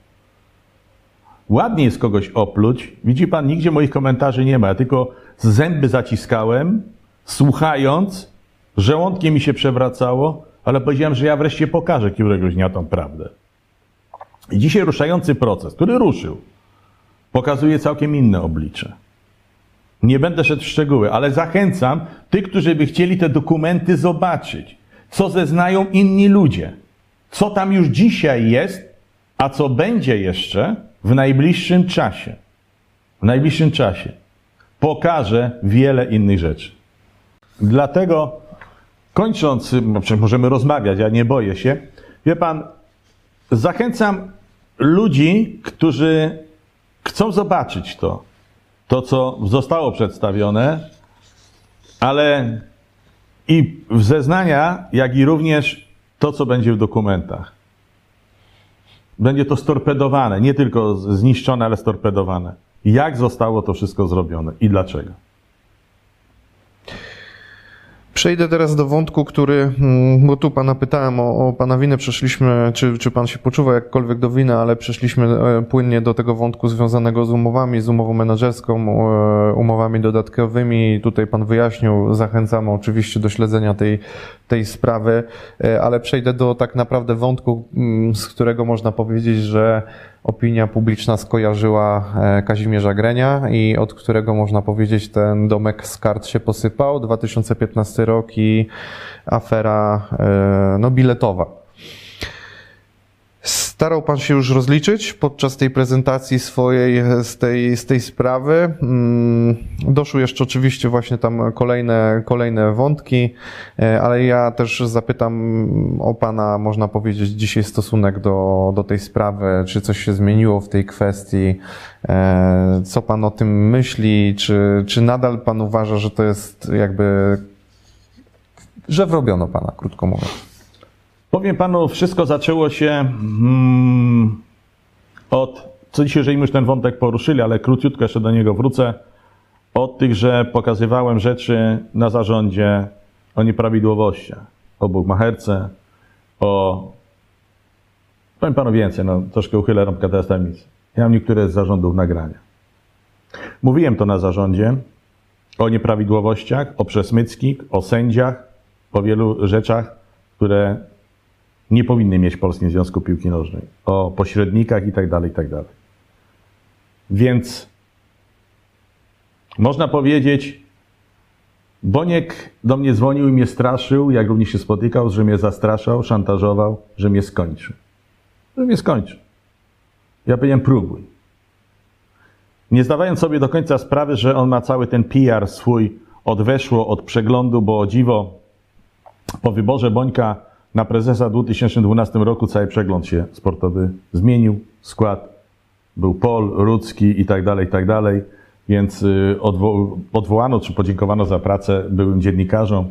Ładnie jest kogoś opluć. Widzi pan, nigdzie moich komentarzy nie ma. Ja tylko zęby zaciskałem, słuchając, żołądkiem mi się przewracało, ale powiedziałem, że ja wreszcie pokażę któregoś dnia tą prawdę. I dzisiaj ruszający proces, który ruszył, pokazuje całkiem inne oblicze. Nie będę szedł w szczegóły, ale zachęcam tych, którzy by chcieli te dokumenty zobaczyć, co zeznają inni ludzie, co tam już dzisiaj jest, a co będzie jeszcze w najbliższym czasie. W najbliższym czasie pokażę wiele innych rzeczy. Dlatego, kończąc, no możemy rozmawiać, ja nie boję się. Wie pan, zachęcam ludzi, którzy chcą zobaczyć to, to co zostało przedstawione, ale i w zeznania, jak i również to, co będzie w dokumentach. Będzie to storpedowane, nie tylko zniszczone, ale storpedowane. Jak zostało to wszystko zrobione i dlaczego? Przejdę teraz do wątku, który, mm, bo tu pana pytałem o, o pana winę, przeszliśmy, czy, czy pan się poczuwa jakkolwiek do winy, ale przeszliśmy e, płynnie do tego wątku związanego z umowami, z umową menedżerską, e, umowami dodatkowymi. Tutaj pan wyjaśnił, zachęcamy oczywiście do śledzenia tej, tej sprawy, e, ale przejdę do tak naprawdę wątku, mm, z którego można powiedzieć, że opinia publiczna skojarzyła e, Kazimierza Grenia i od którego można powiedzieć ten domek z kart się posypał. 2015 rok i afera e, no, biletowa. Starał Pan się już rozliczyć podczas tej prezentacji swojej z tej, z tej sprawy. Mm, doszły jeszcze oczywiście właśnie tam kolejne, kolejne wątki, e, ale ja też zapytam o Pana, można powiedzieć, dzisiaj stosunek do, do tej sprawy, czy coś się zmieniło w tej kwestii, e, co Pan o tym myśli, czy, czy nadal Pan uważa, że to jest jakby, że wrobiono Pana, krótko mówiąc. Powiem panu, wszystko zaczęło się mm, od, co dzisiaj, jeżeli już ten wątek poruszyli, ale króciutko jeszcze do niego wrócę, od tych, że pokazywałem rzeczy na zarządzie o nieprawidłowościach, o bugmacherce, o... Powiem panu więcej, no troszkę uchylę rąbka teraz tajemnicy. Ja mam niektóre z zarządów nagrania. Mówiłem to na zarządzie o nieprawidłowościach, o przesmyckich, o sędziach, o wielu rzeczach, które nie powinny mieć w Polskim Związku Piłki Nożnej, o pośrednikach i tak dalej, i tak dalej. Więc można powiedzieć, Boniek do mnie dzwonił i mnie straszył, jak również się spotykał, że mnie zastraszał, szantażował, że mnie skończy. Że mnie skończy. Ja powiedziałem, próbuj. Nie zdawając sobie do końca sprawy, że on ma cały ten PR swój odweszło od przeglądu, bo o dziwo po wyborze Bońka na prezesa w 2012 roku cały przegląd się sportowy zmienił, skład był Pol, Rudzki i tak dalej, i tak dalej, więc y, odwo odwołano czy podziękowano za pracę byłym dziennikarzom.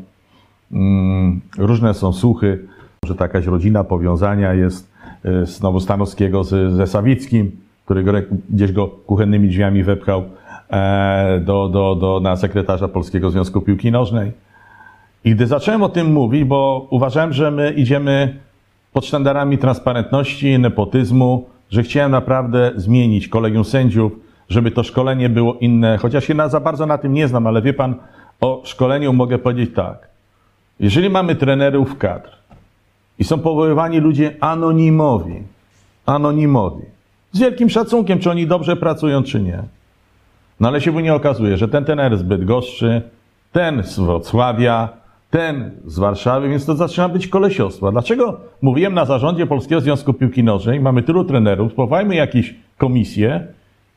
Mm, różne są słuchy, że jakaś rodzina powiązania jest y, z Nowostanowskiego z, ze Sawickim, który gdzieś go kuchennymi drzwiami wepchał e, do, do, do, na sekretarza Polskiego Związku Piłki Nożnej. I gdy zacząłem o tym mówić, bo uważałem, że my idziemy pod sztandarami transparentności, nepotyzmu, że chciałem naprawdę zmienić kolegium sędziów, żeby to szkolenie było inne, chociaż się na, za bardzo na tym nie znam, ale wie pan, o szkoleniu mogę powiedzieć tak. Jeżeli mamy trenerów kadr i są powoływani ludzie anonimowi, anonimowi, z wielkim szacunkiem, czy oni dobrze pracują, czy nie. No ale się nie okazuje, że ten trener zbyt goszczy, ten z Wrocławia, ten z Warszawy, więc to zaczyna być kolesiostwo. Dlaczego mówiłem na zarządzie Polskiego Związku Piłki Nożnej, mamy tylu trenerów, powołajmy jakieś komisje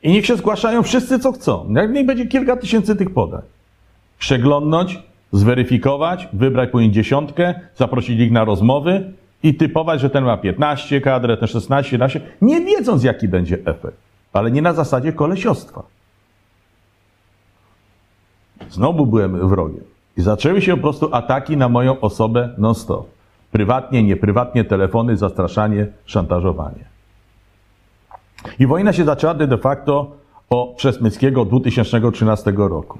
i niech się zgłaszają wszyscy, co chcą. Niech będzie kilka tysięcy tych podań. Przeglądnąć, zweryfikować, wybrać po dziesiątkę, zaprosić ich na rozmowy i typować, że ten ma 15 kadr, ten 16, 17, nie wiedząc jaki będzie efekt. Ale nie na zasadzie kolesiostwa. Znowu byłem wrogiem. I zaczęły się po prostu ataki na moją osobę non-stop. Prywatnie, nieprywatnie, telefony, zastraszanie, szantażowanie. I wojna się zaczęła de facto o Przesmyckiego 2013 roku.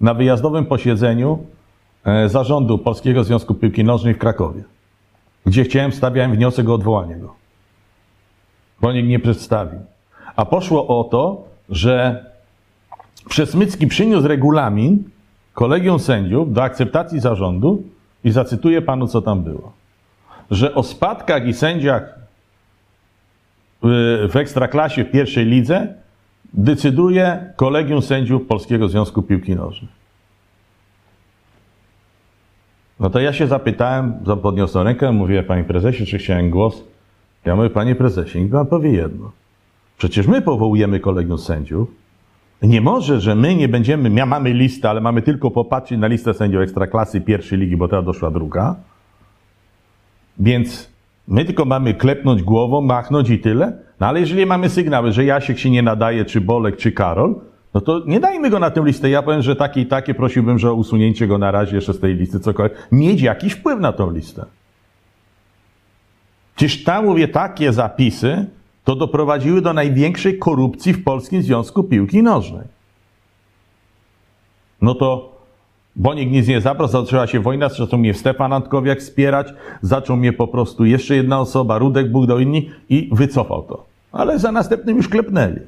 Na wyjazdowym posiedzeniu e, zarządu Polskiego Związku Piłki Nożnej w Krakowie, gdzie chciałem, stawiałem wniosek o odwołanie go. Bo nikt nie przedstawił. A poszło o to, że Przesmycki przyniósł regulamin, kolegium sędziów do akceptacji zarządu i zacytuję panu, co tam było. Że o spadkach i sędziach w ekstraklasie w pierwszej lidze decyduje kolegium sędziów Polskiego Związku Piłki Nożnej. No to ja się zapytałem, podniosłem rękę, mówię, panie prezesie, czy chciałem głos? Ja mówię, panie prezesie, niech pan powie jedno. Przecież my powołujemy kolegium sędziów, nie może, że my nie będziemy, mamy listę, ale mamy tylko popatrzeć na listę sędziów ekstraklasy pierwszej ligi, bo teraz doszła druga. Więc my tylko mamy klepnąć głową, machnąć i tyle. No ale jeżeli mamy sygnały, że Jasiek się nie nadaje, czy Bolek, czy Karol, no to nie dajmy go na tę listę. Ja powiem, że takie i takie prosiłbym, że o usunięcie go na razie jeszcze z tej listy, cokolwiek. Mieć jakiś wpływ na tą listę. Przecież tam, mówię, takie zapisy to doprowadziły do największej korupcji w Polskim Związku Piłki Nożnej. No to Boniek nic nie zabrał, zaczęła się wojna, zaczął mnie Stefan Antkowiak wspierać, zaczął mnie po prostu jeszcze jedna osoba, Rudek Bóg do inni i wycofał to. Ale za następnym już klepnęli.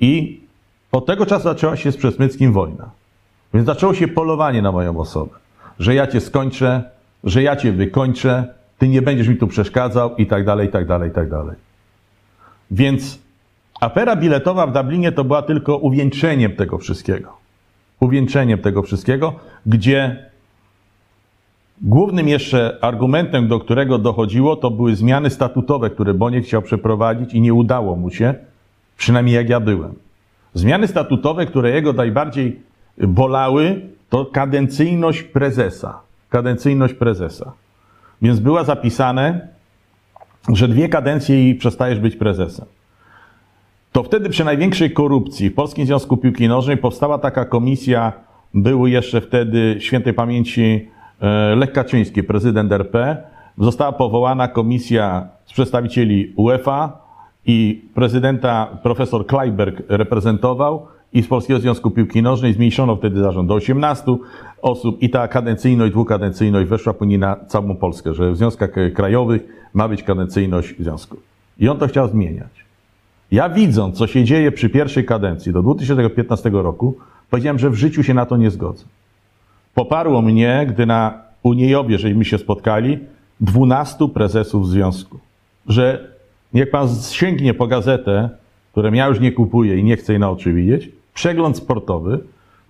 I od tego czasu zaczęła się z Przesmyckim wojna. Więc zaczęło się polowanie na moją osobę. Że ja cię skończę, że ja cię wykończę, ty nie będziesz mi tu przeszkadzał i tak dalej, i tak dalej, i tak dalej. Więc afera biletowa w Dublinie to była tylko uwieńczeniem tego wszystkiego. Uwieńczeniem tego wszystkiego, gdzie głównym jeszcze argumentem, do którego dochodziło, to były zmiany statutowe, które Boniek chciał przeprowadzić i nie udało mu się, przynajmniej jak ja byłem. Zmiany statutowe, które jego najbardziej bolały, to kadencyjność prezesa. Kadencyjność prezesa. Więc była zapisane, że dwie kadencje i przestajesz być prezesem. To wtedy przy największej korupcji w Polskim Związku Piłki Nożnej powstała taka komisja, był jeszcze wtedy świętej pamięci e, Lech Kaczyński, prezydent RP. Została powołana komisja z przedstawicieli UEFA i prezydenta profesor Kleiberg reprezentował i z Polskiego Związku Piłki Nożnej zmniejszono wtedy zarząd do 18 osób i ta kadencyjność, dwukadencyjność weszła później na całą Polskę, że w związkach krajowych ma być kadencyjność związku. I on to chciał zmieniać. Ja widząc, co się dzieje przy pierwszej kadencji do 2015 roku, powiedziałem, że w życiu się na to nie zgodzę. Poparło mnie, gdy na Uniejowie, żeśmy się spotkali, 12 prezesów związku. Że niech pan sięgnie po gazetę, którą ja już nie kupuję i nie chcę jej na oczy widzieć, przegląd sportowy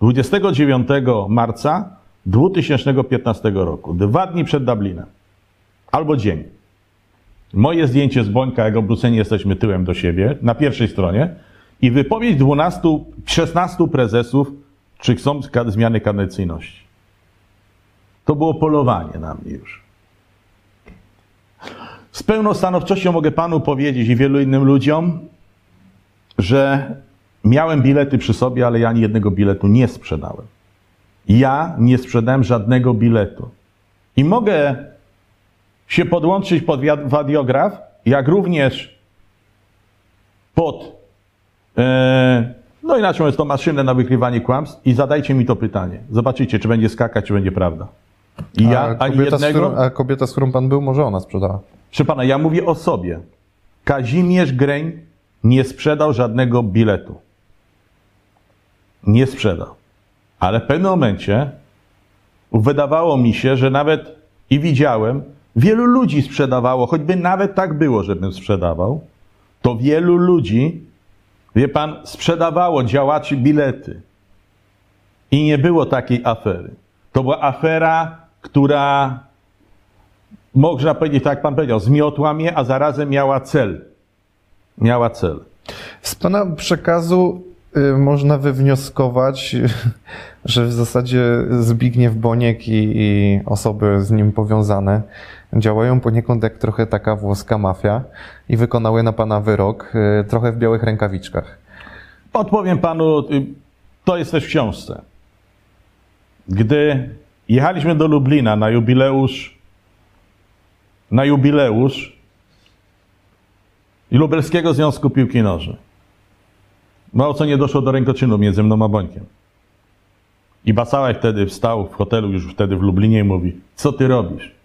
29 marca 2015 roku, dwa dni przed Dublinem, albo dzień. Moje zdjęcie z Bońka, jak obróceni jesteśmy tyłem do siebie, na pierwszej stronie i wypowiedź 12, 16 prezesów, czy chcą zmiany kadencyjności. To było polowanie na mnie już. Z pełną stanowczością mogę panu powiedzieć i wielu innym ludziom, że miałem bilety przy sobie, ale ja ani jednego biletu nie sprzedałem. Ja nie sprzedałem żadnego biletu. I mogę się podłączyć pod wadiograf, jak również pod, e, no inaczej jest to maszynę na wykrywanie kłamstw i zadajcie mi to pytanie. Zobaczycie, czy będzie skakać, czy będzie prawda. I ja a kobieta, jednego... Którą, a kobieta, z którą pan był, może ona sprzedała? Proszę pana, ja mówię o sobie. Kazimierz Greń nie sprzedał żadnego biletu. Nie sprzedał. Ale w pewnym momencie wydawało mi się, że nawet i widziałem, wielu ludzi sprzedawało, choćby nawet tak było, żebym sprzedawał, to wielu ludzi, wie pan, sprzedawało działaczy bilety. I nie było takiej afery. To była afera, która, można powiedzieć, tak jak pan powiedział, zmiotła mnie, a zarazem miała cel. Miała cel. Z pana przekazu y, można wywnioskować, że w zasadzie Zbigniew Boniek i, i, osoby z nim powiązane działają poniekąd jak trochę taka włoska mafia i wykonały na pana wyrok y, trochę w białych rękawiczkach. Odpowiem panu, y, to jest też w książce. Gdy jechaliśmy do Lublina na jubileusz, na jubileusz Lubelskiego Związku Piłki Nożnej. Mało co nie doszło do rękoczynu między mną a Bońkiem. I Basałek wtedy wstał w hotelu, już wtedy w Lublinie i mówi, co ty robisz?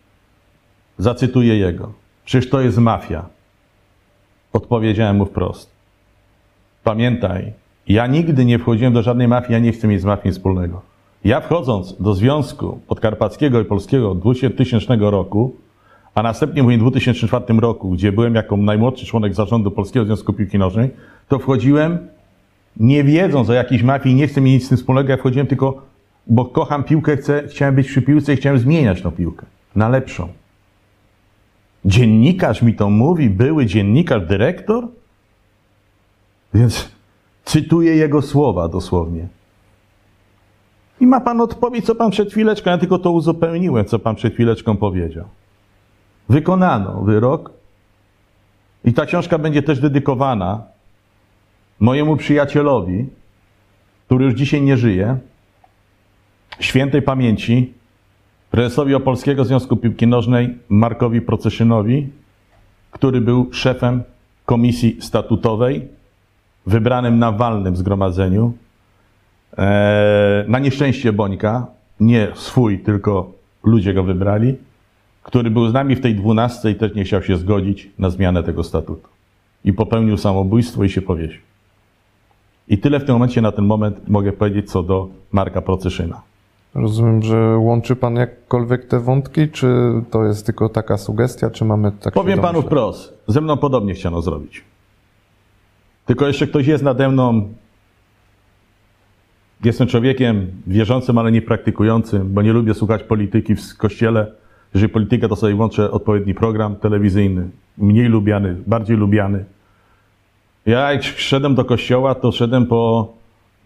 Zacytuję jego. Przecież to jest mafia. Odpowiedziałem mu wprost. Pamiętaj, ja nigdy nie wchodziłem do żadnej mafii, ja nie chcę mieć z mafią wspólnego. Ja wchodząc do Związku Podkarpackiego i Polskiego 2000 roku, a następnie w 2004 roku, gdzie byłem jako najmłodszy członek zarządu Polskiego Związku Piłki Nożnej, to wchodziłem nie wiedząc o jakiejś mafii, nie chcę mieć nic z tym wspólnego, ja wchodziłem tylko, bo kocham piłkę, chcę, chciałem być przy piłce i chciałem zmieniać tą piłkę na lepszą. Dziennikarz mi to mówi, były dziennikarz, dyrektor? Więc cytuję jego słowa dosłownie. I ma pan odpowiedź, co pan przed chwileczką, ja tylko to uzupełniłem, co pan przed chwileczką powiedział. Wykonano wyrok i ta książka będzie też dedykowana mojemu przyjacielowi, który już dzisiaj nie żyje, świętej pamięci, prezesowi Opolskiego Związku Piłki Nożnej Markowi Proceszynowi, który był szefem komisji statutowej, wybranym na walnym zgromadzeniu. E, na nieszczęście Bońka, nie swój, tylko ludzie go wybrali, który był z nami w tej dwunastce i też nie chciał się zgodzić na zmianę tego statutu. I popełnił samobójstwo i się powiesił. I tyle w tym momencie, na ten moment mogę powiedzieć co do Marka Procyszyna. Rozumiem, że łączy pan jakkolwiek te wątki, czy to jest tylko taka sugestia, czy mamy tak Powiem panu wprost, ze mną podobnie chciano zrobić. Tylko jeszcze ktoś jest nade mną. Jestem człowiekiem wierzącym, ale nie praktykującym, bo nie lubię słuchać polityki w kościele. Jeżeli polityka, to sobie włączę odpowiedni program telewizyjny, mniej lubiany, bardziej lubiany. Ja jak szedłem do kościoła, to szedłem po,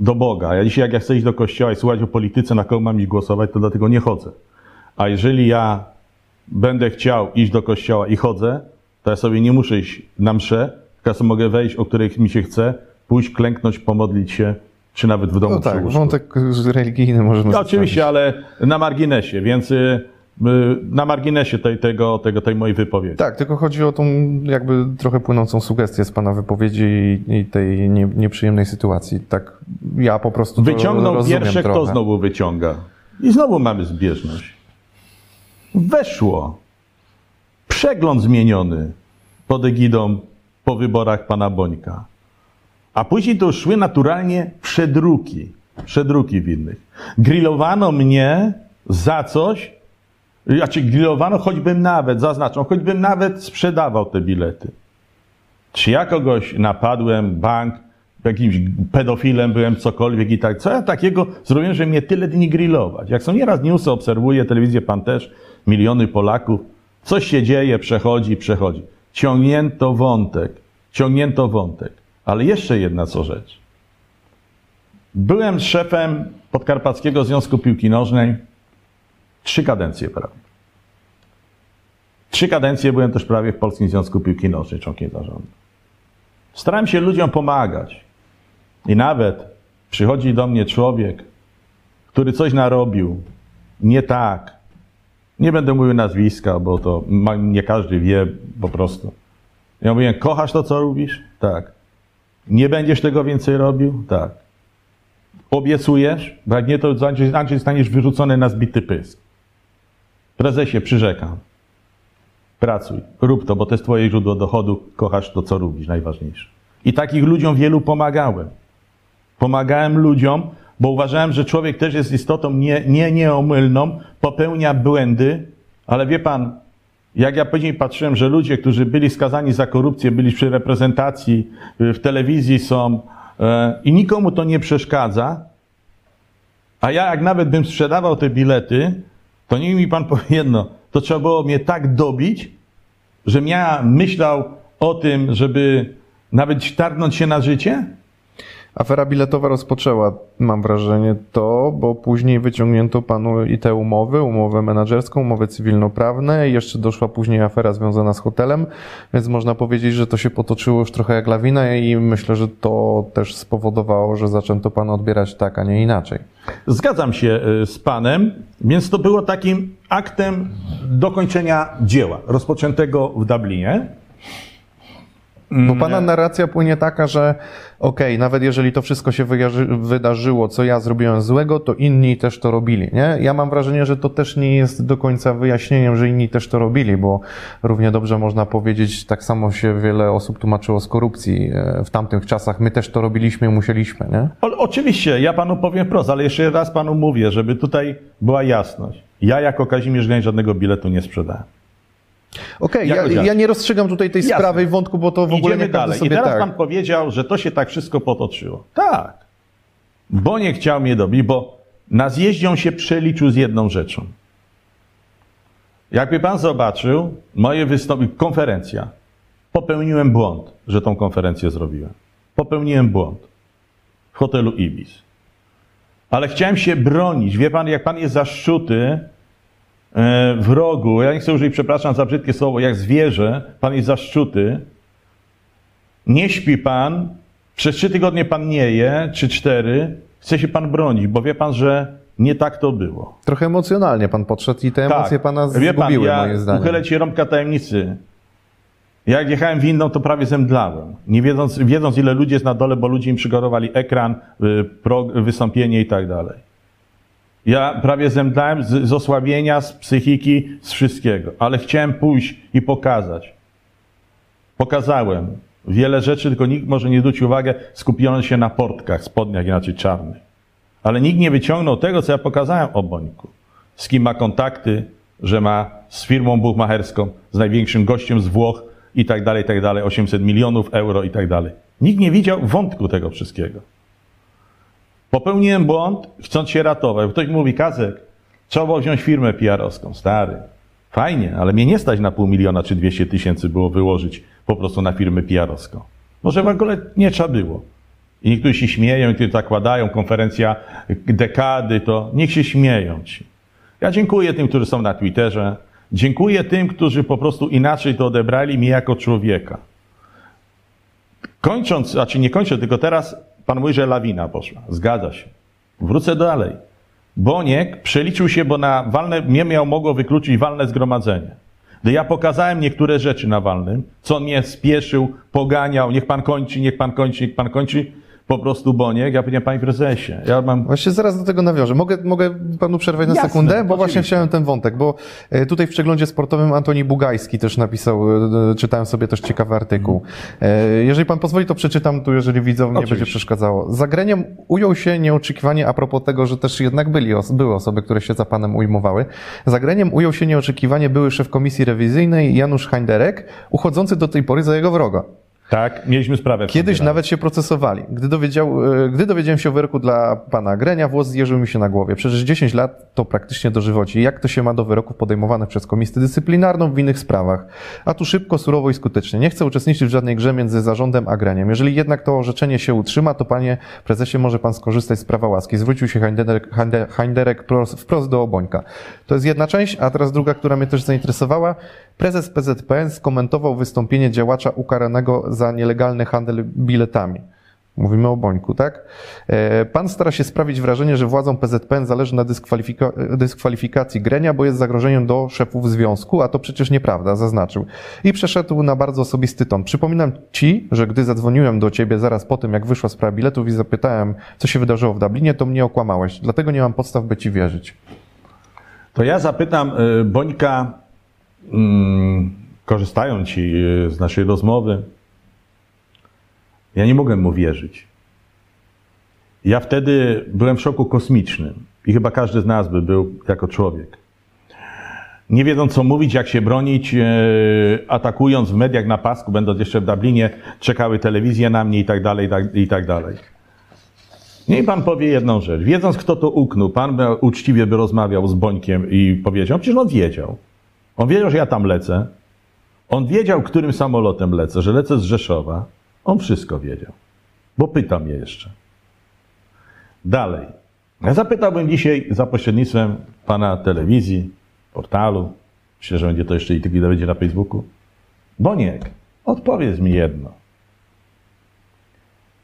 do Boga. Ja dzisiaj jak ja chcę iść do kościoła i słuchać o polityce, na kogo mam iść głosować, to dlatego nie chodzę. A jeżeli ja będę chciał iść do kościoła i chodzę, to ja sobie nie muszę iść na mszę, tylko mogę wejść, o której mi się chce, pójść, klęknąć, pomodlić się, czy nawet w domu No tak, wątek religijny możemy No, oczywiście, ale na marginesie, więc y, na marginesie tej, tego, tego, tej mojej wypowiedzi. Tak, tylko chodzi o tą jakby trochę płynącą sugestię z pana wypowiedzi i, i tej nie, nieprzyjemnej sytuacji. Tak, ja po prostu Wyciągnął pierwsze, trochę. kto znowu wyciąga. I znowu mamy zbieżność. Weszło. Przegląd zmieniony pod egidą po wyborach pana Bońka. A później to już szły naturalnie przedruki. Przedruki w innych. Grillowano mnie za coś, znaczy grillowano, choćbym nawet, zaznaczam, choćbym nawet sprzedawał te bilety. Czy ja kogoś napadłem, bank, jakimś pedofilem byłem, cokolwiek i tak. Co ja takiego zrobiłem, że mnie tyle dni grillować? Jak są nieraz newsy, obserwuję telewizję, pan też, miliony Polaków. Coś się dzieje, przechodzi, przechodzi. Ciągnięto wątek, ciągnięto wątek. Ale jeszcze jedna co rzecz. Byłem szefem Podkarpackiego Związku Piłki Nożnej trzy kadencje prawie. Trzy kadencje byłem też prawie w Polskim Związku Piłki Nożnej, członkiem zarządu. Starałem się ludziom pomagać. I nawet przychodzi do mnie człowiek, który coś narobił nie tak. Nie będę mówił nazwiska, bo to nie każdy wie po prostu. Ja mówię, kochasz to, co robisz? Tak. Nie będziesz tego więcej robił? Tak. Obiecujesz? Bo jak nie, to staniesz wyrzucony na zbity pysk. Prezesie, przyrzekam. Pracuj, rób to, bo to jest twoje źródło dochodu, kochasz to, co robisz, najważniejsze. I takich ludziom wielu pomagałem. Pomagałem ludziom, bo uważałem, że człowiek też jest istotą nie, nie nieomylną, popełnia błędy, ale wie pan, jak ja później patrzyłem, że ludzie, którzy byli skazani za korupcję, byli przy reprezentacji, y, w telewizji są e, i nikomu to nie przeszkadza, a ja jak nawet bym sprzedawał te bilety, to niech mi pan powie jedno, to trzeba było mnie tak dobić, że ja myślał o tym, żeby nawet targnąć się na życie? Afera biletowa rozpoczęła, mam wrażenie, to, bo później wyciągnięto panu i te umowy, umowę menedżerską, umowy cywilnoprawne jeszcze doszła później afera związana z hotelem, więc można powiedzieć, że to się potoczyło już trochę jak lawina i myślę, że to też spowodowało, że zaczęto pana odbierać tak, a nie inaczej. Zgadzam się y, z panem, więc to było takim aktem dokończenia dzieła rozpoczętego w Dublinie. Bo pana narracja płynie taka, że okej, nawet jeżeli to wszystko się wydarzyło, co ja zrobiłem złego, to inni też to robili, nie? Ja mam wrażenie, że to też nie jest do końca wyjaśnieniem, że inni też to robili, bo równie dobrze można powiedzieć, tak samo się wiele osób tłumaczyło z korupcji e, w tamtych czasach. My też to robiliśmy i musieliśmy, nie? O, oczywiście, ja panu powiem wprost, ale jeszcze raz panu mówię, żeby tutaj była jasność. Ja jako Kazimierz Gań żadnego biletu nie sprzedałem. Okej, Jak ja, ja nie rozstrzygam tutaj tej Jasne. sprawy i wątku, bo to w ogóle Idziemy nie każdy dalej. I sobie teraz tak. pan powiedział, że to się tak wszystko potoczyło. Tak. Bo nie chciał mnie dobić, bo na zjeździe on się przeliczył z jedną rzeczą. Jakby pan zobaczył moje wystąpienie, konferencja. Popełniłem błąd, że tą konferencję zrobiłem. Popełniłem błąd w hotelu Ibis. Ale chciałem się bronić. Wie pan, jak pan jest zaszczuty e, w rogu, ja nie chcę użyć, przepraszam za brzydkie słowo, jak zwierzę, pan jest zaszczuty, nie śpi pan, przez trzy tygodnie pan nie je, czy cztery, chce się pan bronić, bo wie pan, że nie tak to było. Trochę emocjonalnie pan podszedł i te emocje pana Tak. Wie pan, zgubiły, ja moim zdaniem. uchylę ci rąbka tajemnicy. Jak jechałem windą, to prawie zemdlałem. Nie wiedząc, wiedząc ile ludzi jest na dole, bo ludzie im przygotowali ekran, y, wystąpienie i tak dalej. Ja prawie zemdlałem z, z osłabienia, z psychiki, z wszystkiego. Ale chciałem pójść i pokazać. Pokazałem wiele rzeczy, tylko nikt może nie zwrócił uwagę, skupiono się na portkach, spodniach inaczej czarnych. Ale nikt nie wyciągnął tego, co ja pokazałem o Bońku. Z kim ma kontakty, że ma z firmą buchmacherską, z największym gościem z Włoch i tak dalej, i tak dalej, 800 milionów euro i tak dalej. Nikt nie widział wątku tego wszystkiego. Popełniłem błąd, chcąc się ratować. Ktoś mówi, Kazek, trzeba było wziąć firmę PR-owską. Stary, fajnie, ale mnie nie stać na pół miliona czy 200 tysięcy było wyłożyć po prostu na firmę PR-owską. Może w ogóle nie trzeba było. I niektórzy się śmieją, niektórzy zakładają, konferencja dekady, to niech się śmieją ci. Ja dziękuję tym, którzy są na Twitterze. Dziękuję tym, którzy po prostu inaczej to odebrali mnie jako człowieka. Kończąc, znaczy nie kończę, tylko teraz pan mówi, że lawina poszła. Zgadza się. Wrócę dalej. Boniek przeliczył się, bo na walne, mnie miał mogło wykluczyć walne zgromadzenie. Gdy ja pokazałem niektóre rzeczy na walnym, co mnie spieszył, poganiał, niech pan kończy, niech pan kończy, niech pan kończy, po prostu Boniek, ja powiedziałem, panie prezesie, ja mam... Właśnie zaraz do tego nawiążę. Mogę, mogę panu przerwać na Jasne, sekundę? Bo oczywiście. właśnie chciałem ten wątek, bo e, tutaj w przeglądzie sportowym Antoni Bugajski też napisał, e, czytałem sobie też ciekawy artykuł. E, Jeżeli pan pozwoli, to przeczytam tu, jeżeli widzom nie Oczywiście. będzie przeszkadzało. Zagreniem ujął się nieoczekiwanie, a propos tego, że też jednak byli, były osoby, które się za panem ujmowały. Zagreniem ujął się nieoczekiwanie były szef komisji rewizyjnej Janusz Heinderek, uchodzący do tej pory za jego wroga. Tak, mieliśmy sprawę. Kiedyś nawet się procesowali. Gdy, dowiedział, e, gdy dowiedziałem się o wyroku dla pana Grenia, włos zjeżył mi się na głowie. Przecież 10 lat to praktycznie dożywocie. Jak to się ma do wyroków podejmowanych przez komisję dyscyplinarną w innych sprawach? A tu szybko, surowo i skutecznie. Nie chcę uczestniczyć w żadnej grze między zarządem a Greniem. Jeżeli jednak to orzeczenie się utrzyma, to panie prezesie może pan skorzystać z prawa łaski. Zwrócił się Heinderek, Heinder- Heinderek pros- wprost do Obońka. To jest jedna część, a teraz druga, która mnie też zainteresowała. Prezes PZPN skomentował wystąpienie działacza ukaranego za nielegalny handel biletami. Mówimy o Bońku, tak? E, Pan stara się sprawić wrażenie, że władzom PZPN zależy na dyskwalifika- dyskwalifikacji Grenia, bo jest zagrożeniem do szefów związku, a to przecież nieprawda, zaznaczył. I przeszedł na bardzo osobisty ton. Przypominam Ci, że gdy zadzwoniłem do Ciebie zaraz po tym, jak wyszła sprawa biletów i zapytałem, co się wydarzyło w Dublinie, to mnie okłamałeś. Dlatego nie mam podstaw, by Ci wierzyć. To ja zapytam y, Bońka, mm, korzystając ci y, z naszej rozmowy, ja nie mogłem mu wierzyć. Ja wtedy byłem w szoku kosmicznym i chyba każdy z nas by był jako człowiek. Nie wiedząc co mówić, jak się bronić, e, atakując w mediach na pasku, będąc jeszcze w Dublinie, czekały telewizje na mnie i tak dalej, i tak, tak dalej. Niech pan powie jedną rzecz. Wiedząc, kto to uknął, pan uczciwie by rozmawiał z Bońkiem i powiedział, przecież on wiedział. On wiedział, że ja tam lecę. On wiedział, którym samolotem lecę, że lecę z Rzeszowa. On wszystko wiedział. Bo pyta mnie jeszcze. Dalej. Ja zapytałbym dzisiaj za pośrednictwem pana telewizji, portalu, myślę, że będzie to jeszcze i tylko będzie na Facebooku. Boniek, odpowiedz mi jedno.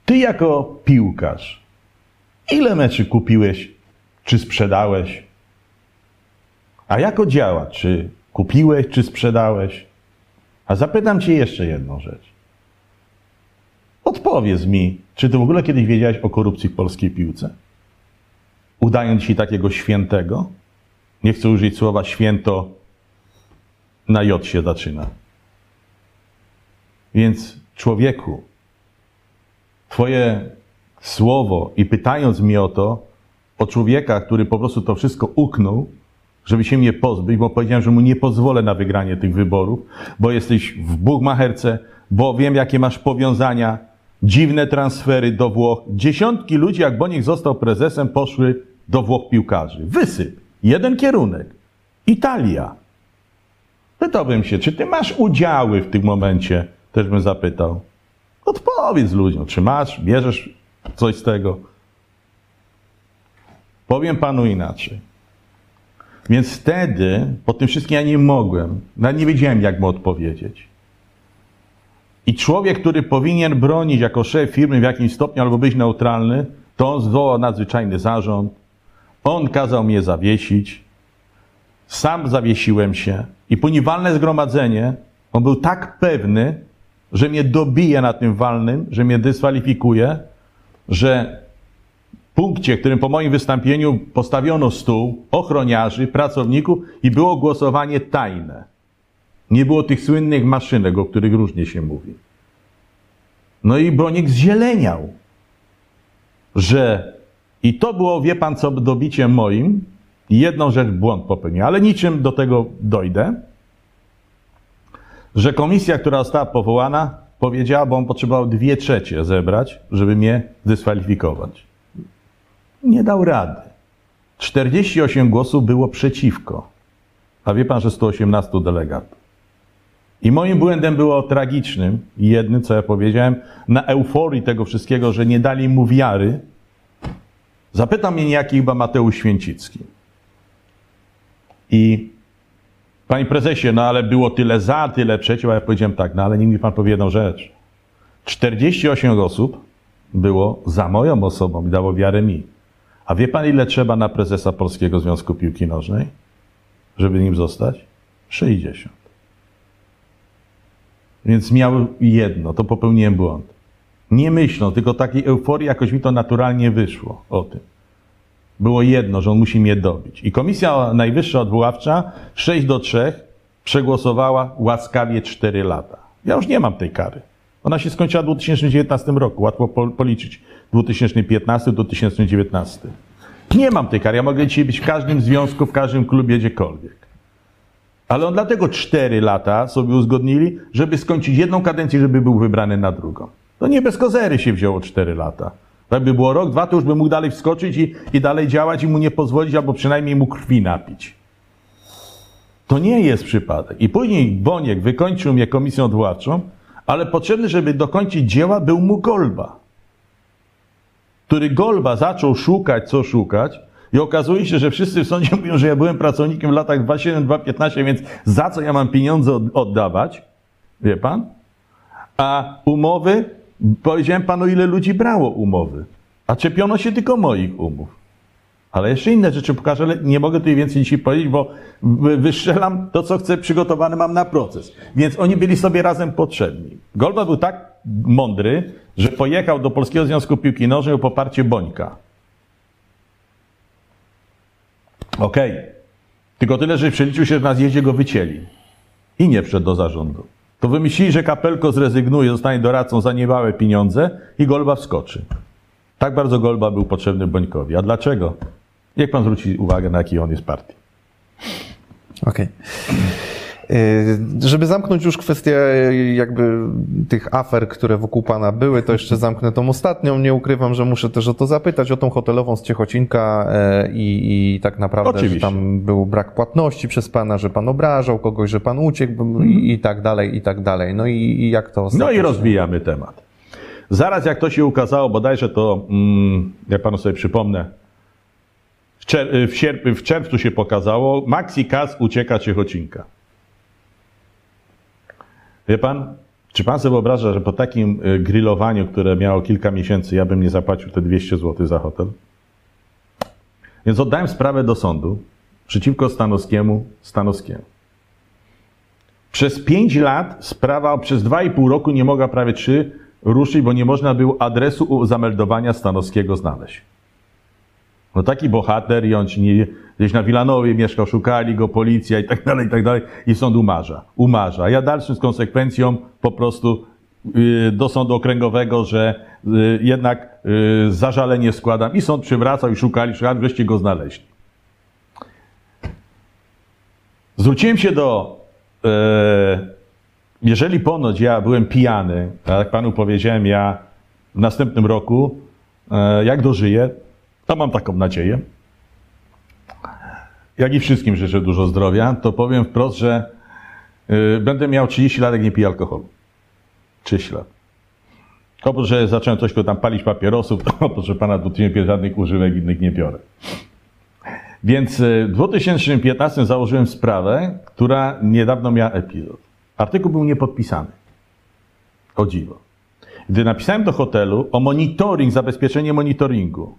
Ty jako piłkarz, ile meczy kupiłeś, czy sprzedałeś? A jako działacz, czy kupiłeś, czy sprzedałeś? A zapytam cię jeszcze jedną rzecz. Odpowiedz mi, czy ty w ogóle kiedyś wiedziałeś o korupcji w polskiej piłce? Udając się takiego świętego? Nie chcę użyć słowa święto, na J się zaczyna. Więc człowieku, Twoje słowo i pytając mnie o to, o człowieka, który po prostu to wszystko uknął, żeby się mnie pozbyć, bo powiedziałem, że mu nie pozwolę na wygranie tych wyborów, bo jesteś w Buchmacherce, bo wiem, jakie masz powiązania, dziwne transfery do Włoch. Dziesiątki ludzi, jak Boniek został prezesem, poszły do Włoch piłkarzy. Wysyp. Jeden kierunek. Italia. Pytałbym się, czy ty masz udziały w tym momencie? Też bym zapytał. Odpowiedz ludziom, czy masz, bierzesz coś z tego. Powiem panu inaczej. Więc wtedy, po tym wszystkim ja nie mogłem, nawet nie wiedziałem, jak mu odpowiedzieć. I człowiek, który powinien bronić jako szef firmy w jakimś stopniu albo być neutralny, to on zwołał nadzwyczajny zarząd. On kazał mnie zawiesić. Sam zawiesiłem się. I później walne zgromadzenie On był tak pewny, że mnie dobije na tym walnym, że mnie dyskwalifikuje, że punkcie, w którym po moim wystąpieniu postawiono stół, ochroniarzy, pracowników i było głosowanie tajne. Nie było tych słynnych maszynek, o których różnie się mówi. No i Bronik zzieleniał, że i to było, wie pan co, dobiciem moim. Jedną rzecz błąd popełnił, ale niczym do tego dojdę, że komisja, która została powołana, powiedziała, bo on potrzebował dwie trzecie zebrać, żeby mnie dyskwalifikować. Nie dał rady. 48 głosów było przeciwko. A wie pan, że 118 delegatów. I moim błędem było tragicznym, jednym, co ja powiedziałem, na euforii tego wszystkiego, że nie dali mu wiary. Zapytał mnie niejaki chyba Mateusz Święcicki. I panie prezesie, no ale było tyle za, tyle przeciw, a ja powiedziałem tak, no ale niech mi pan powie jedną rzecz. 48 osób było za moją osobą i dało wiarę mi. A wie pan, ile trzeba na prezesa Polskiego Związku Piłki Nożnej, żeby nim zostać? 60. Więc miał jedno, to popełniłem błąd. Nie myślą, tylko takiej euforii jakoś mi to naturalnie wyszło o tym. Było jedno, że on musi mnie dobić. I Komisja Najwyższa Odwoławcza 6 do 3 przegłosowała łaskawie 4 lata. Ja już nie mam tej kary. Ona się skończyła w 2019 roku. Łatwo policzyć. 2015-2019. Nie mam tej kary. Ja mogę dzisiaj być w każdym związku, w każdym klubie, gdziekolwiek. Ale on dlatego 4 lata sobie uzgodnili, żeby skończyć jedną kadencję, żeby był wybrany na drugą. To nie bez kozery się wzięło 4 lata. Jakby było rok, dwa, to już by mógł dalej wskoczyć i, i dalej działać i mu nie pozwolić, albo przynajmniej mu krwi napić. To nie jest przypadek. I później Boniek wykończył mnie komisją odwoławczą, ale potrzebny, żeby dokończyć dzieła, był mu Golba. Który Golba zaczął szukać, co szukać, i okazuje się, że wszyscy w sądzie mówią, że ja byłem pracownikiem w latach 2007-2015, więc za co ja mam pieniądze oddawać? Wie pan? A umowy, powiedziałem panu, ile ludzi brało umowy. A czepiono się tylko moich umów. Ale jeszcze inne rzeczy pokażę, ale nie mogę tutaj więcej dzisiaj powiedzieć, bo wystrzelam to, co chcę, przygotowane mam na proces. Więc oni byli sobie razem potrzebni. Golba był tak mądry, że pojechał do Polskiego Związku Piłki Nożnej o poparcie Bońka. Okej. Okay. Tylko tyle, że przeliczył się, że na zjeździe go wycięli. I nie wszedł do zarządu. To wymyślili, że Kapelko zrezygnuje, zostanie doradcą za niebałe pieniądze i Golba wskoczy. Tak bardzo Golba był potrzebny Bońkowi. A dlaczego? Niech pan zwróci uwagę, na jakiej on jest partii. Okej. Okay. Y, żeby zamknąć już kwestię jakby tych afer, które wokół Pana były, to jeszcze zamknę tą ostatnią. Nie ukrywam, że muszę też o to zapytać, o tą hotelową z Ciechocinka e, i, i tak naprawdę, Oczywiście. że tam był brak płatności przez Pana, że Pan obrażał kogoś, że Pan uciekł mhm. i, i, tak dalej, i tak dalej. No i, i jak to No i rozwijamy temat. Zaraz jak to się ukazało, bodajże to, mm, jak Panu sobie przypomnę, w, czer w, sierp- w czerwcu się pokazało, Maxi Kas ucieka Ciechocinka. Wie pan, czy pan sobie wyobraża, że po takim y, grillowaniu, które miało kilka miesięcy, ja bym nie zapłacił te 200 zł za hotel? Więc oddałem sprawę do sądu przeciwko Stanowskiemu, Stanowskiemu. Przez 5 lat sprawa, przez 2,5 roku nie mogła prawie 3 ruszyć, bo nie można było adresu zameldowania Stanowskiego znaleźć. No taki bohater i on nie, gdzieś na Wilanowie mieszkał, szukali go, policja i tak dalej, i tak dalej i sąd umarza. Umarza. Ja dalszym z konsekwencją po prostu yy, do sądu okręgowego, że yy, jednak yy, zażalenie składam i sąd przywracał i szukali, szukali, wreszcie go znaleźli. Zwróciłem się do, yy, jeżeli ponoć ja byłem pijany, tak jak panu powiedziałem, ja w następnym roku, yy, jak dożyję, to mam taką nadzieję. Jak i wszystkim życzę dużo zdrowia, to powiem wprost, że yy, będę miał 30 lat, jak nie piję alkoholu. 30 lat. Oprócz, że zacząłem coś tam palić papierosów, to proszę pana, tu nie żadnych używek innych nie biorę. Więc y, w 2015 założyłem sprawę, która niedawno miała epizod. Artykuł był niepodpisany. O dziwo. Gdy napisałem do hotelu o monitoring, zabezpieczenie monitoringu,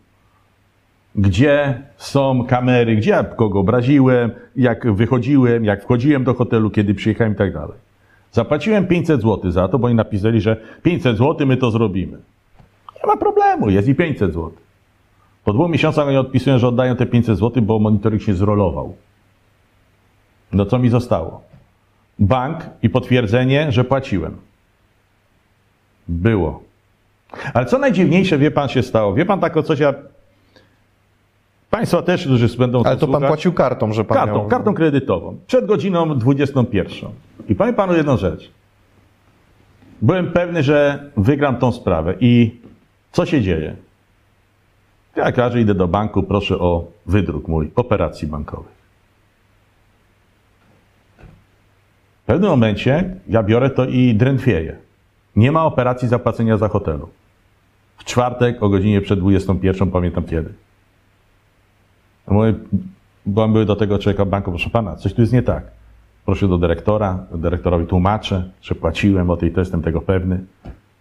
gdzie są kamery, gdzie ja kogo obraziłem, jak wychodziłem, jak wchodziłem do hotelu, kiedy przyjechałem i tak dalej. Zapłaciłem 500 zł za to, bo oni napisali, że 500 zł my to zrobimy. Nie ma problemu, jest i 500 zł. Po dwóch miesiącach oni odpisują, że oddają te 500 zł, bo monitoring się zrolował. No co mi zostało? Bank i potwierdzenie, że płaciłem. Było. Ale co najdziwniejsze, wie pan, się stało. Wie pan tak o coś, ja... Państwo też, którzy będą Ale to pan słuchać- płacił kartą, że pan Kartą, miał... kartą kredytową. Przed godziną 21. I powiem panu jedną rzecz. Byłem pewny, że wygram tą sprawę. I co się dzieje? Ja każę, idę do banku, proszę o wydruk mój operacji bankowych. W pewnym momencie ja biorę to i drętwieję. Nie ma operacji zapłacenia za hotelu. W czwartek o godzinie przed 21, pamiętam kiedy. Mówię, byłem były do tego człowieka banku, proszę pana, coś tu jest nie tak. Proszę do dyrektora, dyrektorowi tłumaczę, że płaciłem o tej, to jestem tego pewny.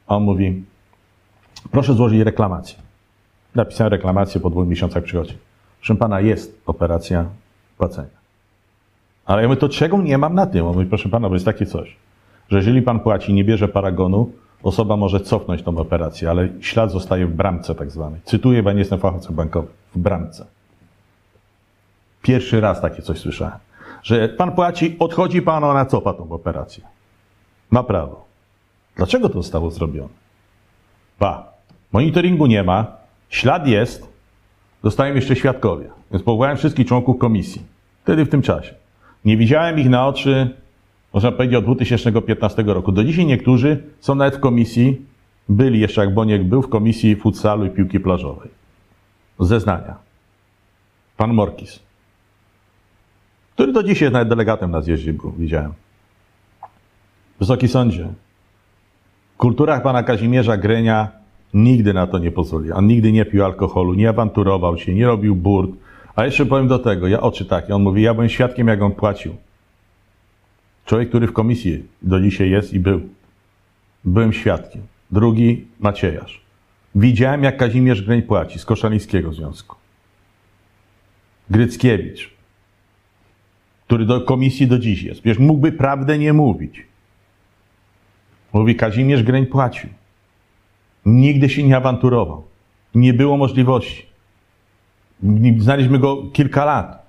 On mówi, proszę złożyć reklamację. Napisałem reklamację, po dwóch miesiącach przychodzi. Proszę pana, jest operacja płacenia. Ale ja mówię, to czego nie mam na tym? On mówi, proszę pana, bo jest takie coś, że jeżeli pan płaci i nie bierze paragonu, osoba może cofnąć tą operację, ale ślad zostaje w bramce tak zwanej. Cytuję, bo nie jestem fachowcem bankowym. W bramce. Pierwszy raz takie coś słyszałem. Że pan płaci, odchodzi pan, ona cofa tą operację. Ma prawo. Dlaczego to zostało zrobione? Ba, monitoringu nie ma, ślad jest, dostają jeszcze świadkowie. Więc powołałem wszystkich członków komisji. Wtedy w tym czasie. Nie widziałem ich na oczy, można powiedzieć, od 2015 roku. Do dzisiaj niektórzy są nawet w komisji, byli jeszcze jak Boniek był, w komisji futsalu i piłki plażowej. Zeznania. Pan Morkis który do dzisiaj nawet delegatem na zjeździe widziałem. Wysoki sądzie, w kulturach pana Kazimierza Grenia nigdy na to nie pozwoli. On nigdy nie pił alkoholu, nie awanturował się, nie robił burt. A jeszcze powiem do tego, ja oczy takie, on mówi, ja byłem świadkiem, jak on płacił. Człowiek, który w komisji do dzisiaj jest i był. Byłem świadkiem. Drugi Maciejarz. Widziałem, jak Kazimierz Greń płaci z Koszalińskiego Związku. Gryckiewicz, który do komisji do dziś jest. Przecież mógłby prawdę nie mówić. Mówi, Kazimierz Greń płacił. Nigdy się nie awanturował. Nie było możliwości. Znaliśmy go kilka lat.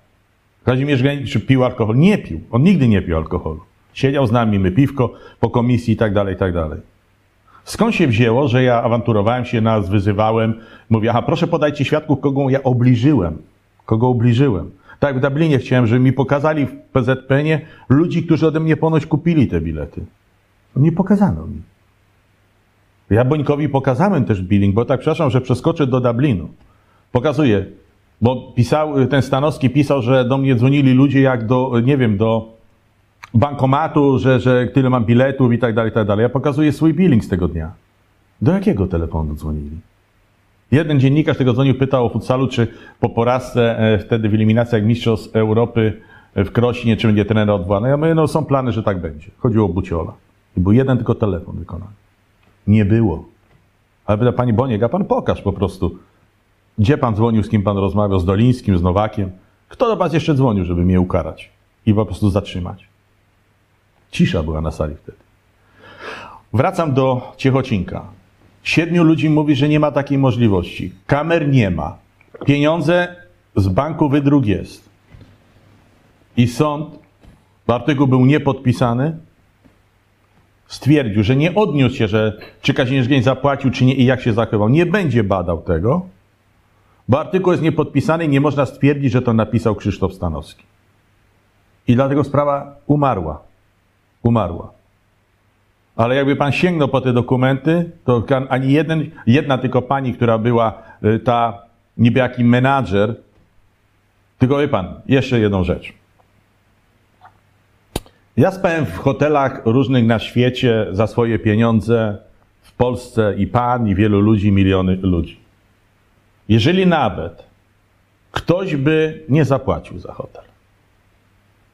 Kazimierz Greń czy pił alkohol? Nie pił. On nigdy nie pił alkoholu. Siedział z nami, my piwko po komisji i tak dalej, i tak dalej. Skąd się wzięło, że ja awanturowałem się, nas wyzywałem, mówię, aha, proszę podajcie świadków, kogo ja obliżyłem. Kogo obliżyłem. Tak w Dublinie chciałem, żeby mi pokazali w PZPN-ie ludzi, którzy ode mnie ponoć kupili te bilety. Nie pokazano mi. Ja Bońkowi pokazałem też billing, bo tak przepraszam, że przeskoczę do Dublinu. Pokazuję, bo pisał, ten Stanowski pisał, że do mnie dzwonili ludzie jak do, nie wiem, do bankomatu, że, że tyle mam biletów i tak dalej, i tak dalej. Ja pokazuję swój billing z tego dnia. Do jakiego telefonu dzwonili? Jeden dziennikarz tego dzwonił, pytał o futsalu, czy po porażce e, wtedy w eliminacjach Mistrzostw Europy e, w Krośnie, czy będzie trener odwołany. Ja mówię, no są plany, że tak będzie. Chodziło o Buciola. I był jeden tylko telefon wykonany. Nie było. Ale pyta pani Boniek, a pan pokaż po prostu. Gdzie pan dzwonił, z kim pan rozmawiał? Z Dolińskim, z Nowakiem? Kto do was jeszcze dzwonił, żeby mnie ukarać? I po prostu zatrzymać. Cisza była na sali wtedy. Wracam do Ciechocinka. Siedmiu ludzi mówi, że nie ma takiej możliwości. Kamer nie ma. Pieniądze z banku wydruk jest. I sąd, bo artykuł był niepodpisany, stwierdził, że nie odniósł się, że czy Kazimierz Gień zapłacił, czy nie i jak się zachował. Nie będzie badał tego, bo artykuł jest niepodpisany i nie można stwierdzić, że to napisał Krzysztof Stanowski. I dlatego sprawa umarła. Umarła. Ale jakby pan sięgnął po te dokumenty, to ani jeden, jedna tylko pani, która była y, ta niby jaki menadżer, tylko wie pan, jeszcze jedną rzecz. Ja spałem w hotelach różnych na świecie za swoje pieniądze, w Polsce i pan, i wielu ludzi, miliony ludzi. Jeżeli nawet ktoś by nie zapłacił za hotel,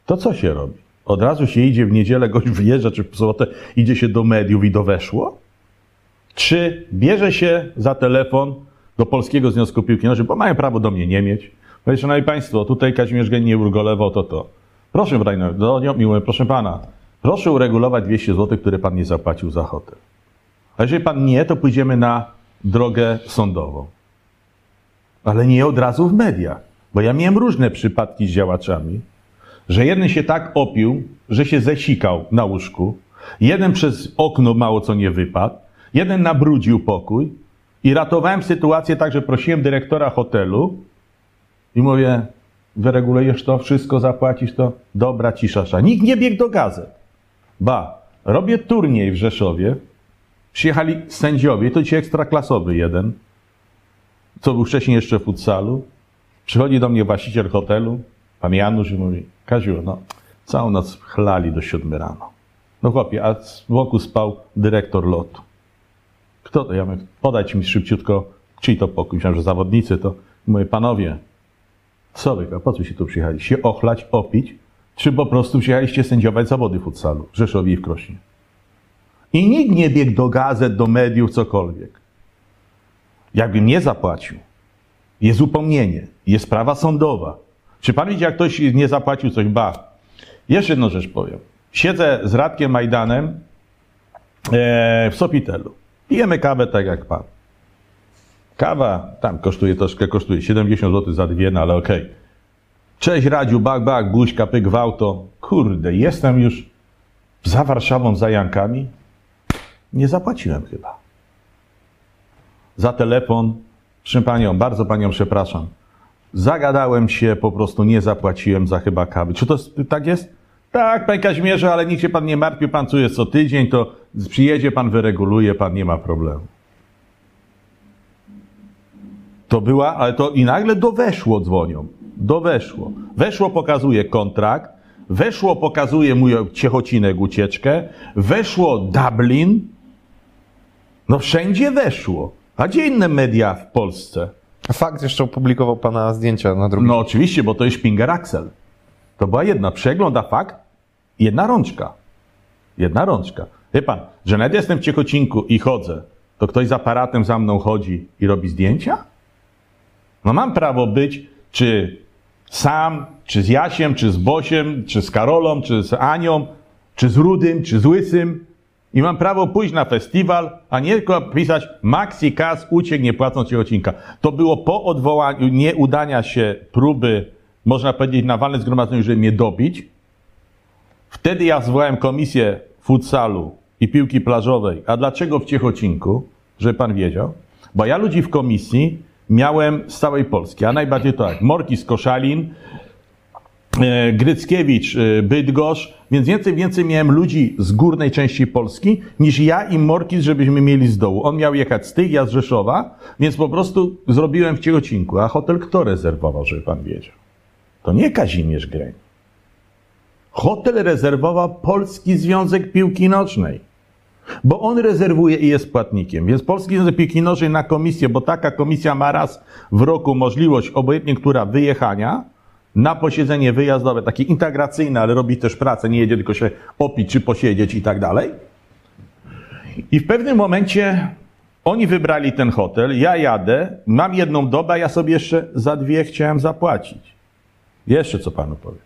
to co się robi? Od razu się idzie w niedzielę, gość wyjeżdża, czy w sobotę idzie się do mediów i do weszło? Czy bierze się za telefon do Polskiego Związku Piłki Nożnej, bo mają prawo do mnie nie mieć? Mówię, szanowni państwo, tutaj Kazimierz Gen nie urgolewał, to to. Proszę, Brajno, do nią mówię, proszę pana, Proszę uregulować 200 zł, które pan nie zapłacił za hotel. A jeżeli pan nie, to pójdziemy na drogę sądową. Ale nie od razu w mediach. Bo ja miałem różne przypadki z działaczami, że jeden się tak opił, że się zesikał na łóżku, jeden przez okno mało co nie wypadł, jeden nabrudził pokój i ratowałem sytuację tak, że prosiłem dyrektora hotelu i mówię, wyregulujesz to, wszystko zapłacisz to, dobra cisza. Nikt nie biegł do gazet. Ba, robię turniej w Rzeszowie, przyjechali sędziowie, to dzisiaj ekstraklasowy jeden, co był wcześniej jeszcze w futsalu. Przychodzi do mnie właściciel hotelu, pan Janusz i mówi, Kaziu, no, całą noc chlali do siódmy rano. No chłopie, a boku spał dyrektor lotu. Kto to? Ja mówię, podać mi szybciutko, czyj to pokój? Myślałem, że zawodnicy to. Mówię, panowie, co wy, a po co się tu przyjechali? Się ochlać, opić? Czy po prostu przyjechaliście sędziować zawody futsalu w Rzeszowie i w Krośnie? I nikt nie biegł do gazet, do mediów, cokolwiek. Jakbym nie zapłacił, jest upomnienie, jest sprawa sądowa. Czy pan widzi, jak ktoś nie zapłacił coś? Ba. Jeszcze jedną rzecz powiem. Siedzę z Radkiem Majdanem e, w Sopitelu. Pijemy kawę tak jak pan. Kawa tam kosztuje troszkę, kosztuje 70 zł za dwie, no ale okej. Okay. Cześć Radziu, bak, bak, buźka, pyk, wałto. Kurde, jestem już za Warszawą, za Jankami. Nie zapłaciłem chyba. Za telefon, proszę panią, bardzo panią przepraszam. Zagadałem się, po prostu nie zapłaciłem za chyba kawy. Czy to tak jest? Tak, panie Kaźmierze, ale niech się pan nie martwi, pan tu jest co tydzień, to przyjedzie pan, wyreguluje pan, nie ma problemu. To była, ale to i nagle do weszło dzwonią. Do weszło. Weszło pokazuje kontrakt, weszło pokazuje mój ciechocinek ucieczkę, weszło Dublin. No wszędzie weszło. A gdzie inne media w Polsce? Fakt jeszcze opublikował pana zdjęcia na drugim. No oczywiście, bo to jest Spinger Axel. To była jedna. Przegląda fakt, jedna rączka. Jedna rączka. Wie pan, że nawet jestem w Ciechocinku i chodzę, to ktoś z aparatem za mną chodzi i robi zdjęcia? No mam prawo być, czy sam, czy z Jasiem, czy z Bosiem, czy z Karolą, czy z Anią, czy z Rudym, czy z Łysym. I mam prawo pójść na festiwal, a nie tylko pisać Maxi Kas uciekł nie płacąc ci odcinka. To było po odwołaniu, nieudania się próby, można powiedzieć, na walne zgromadzeniu, żeby mnie dobić. Wtedy ja zwołałem komisję futsalu i piłki plażowej. A dlaczego w Ciechocinku? Żeby pan wiedział. Bo ja ludzi w komisji miałem z całej Polski, a najbardziej to tak, Morki z Koszalin, Gryckiewicz, e, Bydgoszcz, więc więcej, więcej miałem ludzi z górnej części Polski niż ja i Morkis, żebyśmy mieli z dołu. On miał jechać z tych, ja z Rzeszowa, więc po prostu zrobiłem w Ciechocinku. A hotel kto rezerwował, żeby pan wiedział? To nie Kazimierz Greń. Hotel rezerwował Polski Związek Piłki Nocznej. Bo on rezerwuje i jest płatnikiem. Więc Polski Związek Piłki Nożnej na komisję, bo taka komisja ma raz w roku możliwość, obojętnie która, wyjechania na posiedzenie wyjazdowe, takie integracyjne, ale robi też pracę, nie jedzie tylko się opić czy posiedzieć i tak dalej. I w pewnym momencie oni wybrali ten hotel, ja jadę, mam jedną dobę, ja sobie jeszcze za dwie chciałem zapłacić. Jeszcze co panu powiem.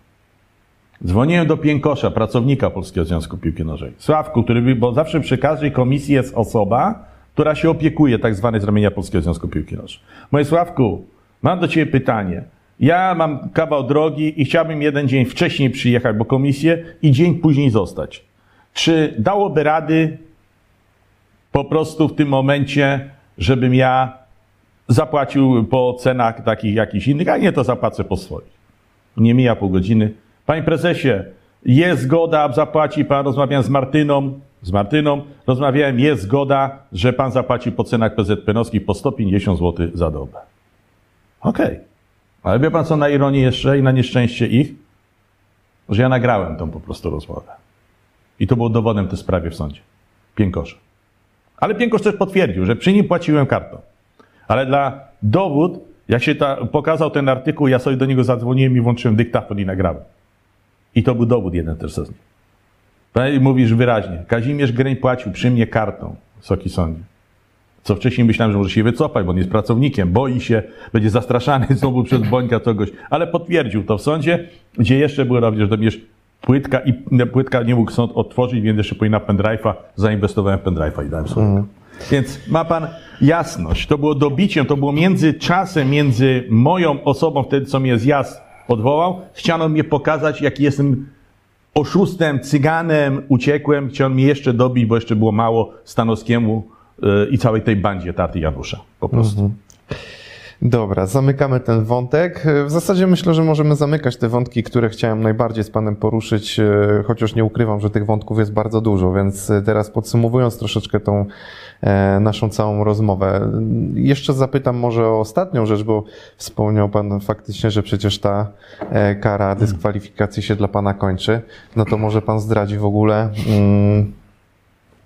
Dzwoniłem do Piękosza, pracownika Polskiego Związku Piłki Nożnej. Sławku, który, bo zawsze przy każdej komisji jest osoba, która się opiekuje tak zwane z ramienia Polskiego Związku Piłki Nożnej. Moje Sławku, mam do Ciebie pytanie. Ja mam kawał drogi i chciałbym jeden dzień wcześniej przyjechać, bo komisję i dzień później zostać. Czy dałoby rady po prostu w tym momencie, żebym ja zapłacił po cenach takich jakichś innych, a nie to zapłacę po swoich. Nie mija pół godziny, Panie prezesie, jest zgoda, zapłaci pan, rozmawiałem z Martyną, z Martyną, rozmawiałem, jest zgoda, że pan zapłaci po cenach PZPN-owskich po 150 zł za dobę. Okej. Okay. Ale wie pan co na ironię jeszcze i na nieszczęście ich? Że ja nagrałem tą po prostu rozmowę. I to było dowodem tej sprawie w sądzie. Piękosza. Ale Piękosz też potwierdził, że przy nim płaciłem kartą. Ale dla dowód, jak się ta, pokazał ten artykuł, ja sobie do niego zadzwoniłem i włączyłem dyktafon i nagrałem. I to był dowód jeden też z nich. Mówisz wyraźnie, Kazimierz Greń płacił przy mnie kartą, Wysoki Sądzie. Co wcześniej myślałem, że może się wycofać, bo on jest pracownikiem, boi się, będzie zastraszany znowu przez Bońka kogoś, ale potwierdził to w sądzie, gdzie jeszcze było również, płytka i płytka nie mógł sąd otworzyć, więc jeszcze pójdę na pendrive'a, zainwestowałem w pendrive'a i dałem sobie. Więc ma pan jasność. To było dobiciem, to było między czasem, między moją osobą, wtedy co mnie zjazd odwołał. Chciano mnie pokazać, jaki jestem oszustem, cyganem, uciekłem. Chciał mnie jeszcze dobić, bo jeszcze było mało Stanowskiemu i całej tej bandzie taty Janusza. Po prostu. Dobra, zamykamy ten wątek. W zasadzie myślę, że możemy zamykać te wątki, które chciałem najbardziej z Panem poruszyć, e, chociaż nie ukrywam, że tych wątków jest bardzo dużo, więc e, teraz podsumowując troszeczkę tą e, naszą całą rozmowę, jeszcze zapytam może o ostatnią rzecz, bo wspomniał Pan faktycznie, że przecież ta kara dyskwalifikacji się dla Pana kończy. No to może Pan zdradzi w ogóle mm,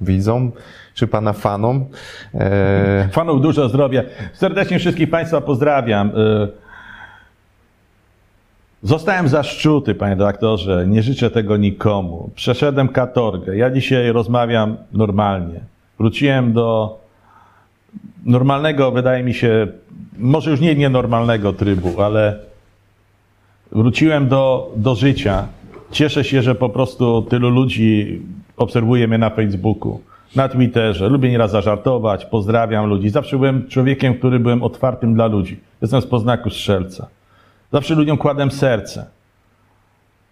widzom, czy pana fanom. E... Fanów dużo zdrowia. Serdecznie wszystkich Państwa pozdrawiam. E... Zostałem zaszczuty, panie doktorze. Nie życzę tego nikomu. Przeszedłem katorgę. Ja dzisiaj rozmawiam normalnie. Wróciłem do normalnego, wydaje mi się, może już nie nienormalnego trybu, ale wróciłem do, do życia. Cieszę się, że po prostu tylu ludzi obserwuje mnie na Facebooku na Twitterze, lubię nieraz zażartować, pozdrawiam ludzi. Zawsze byłem człowiekiem, który byłem otwartym dla ludzi. Jestem z poznaku strzelca. Zawsze ludziom kładłem serce.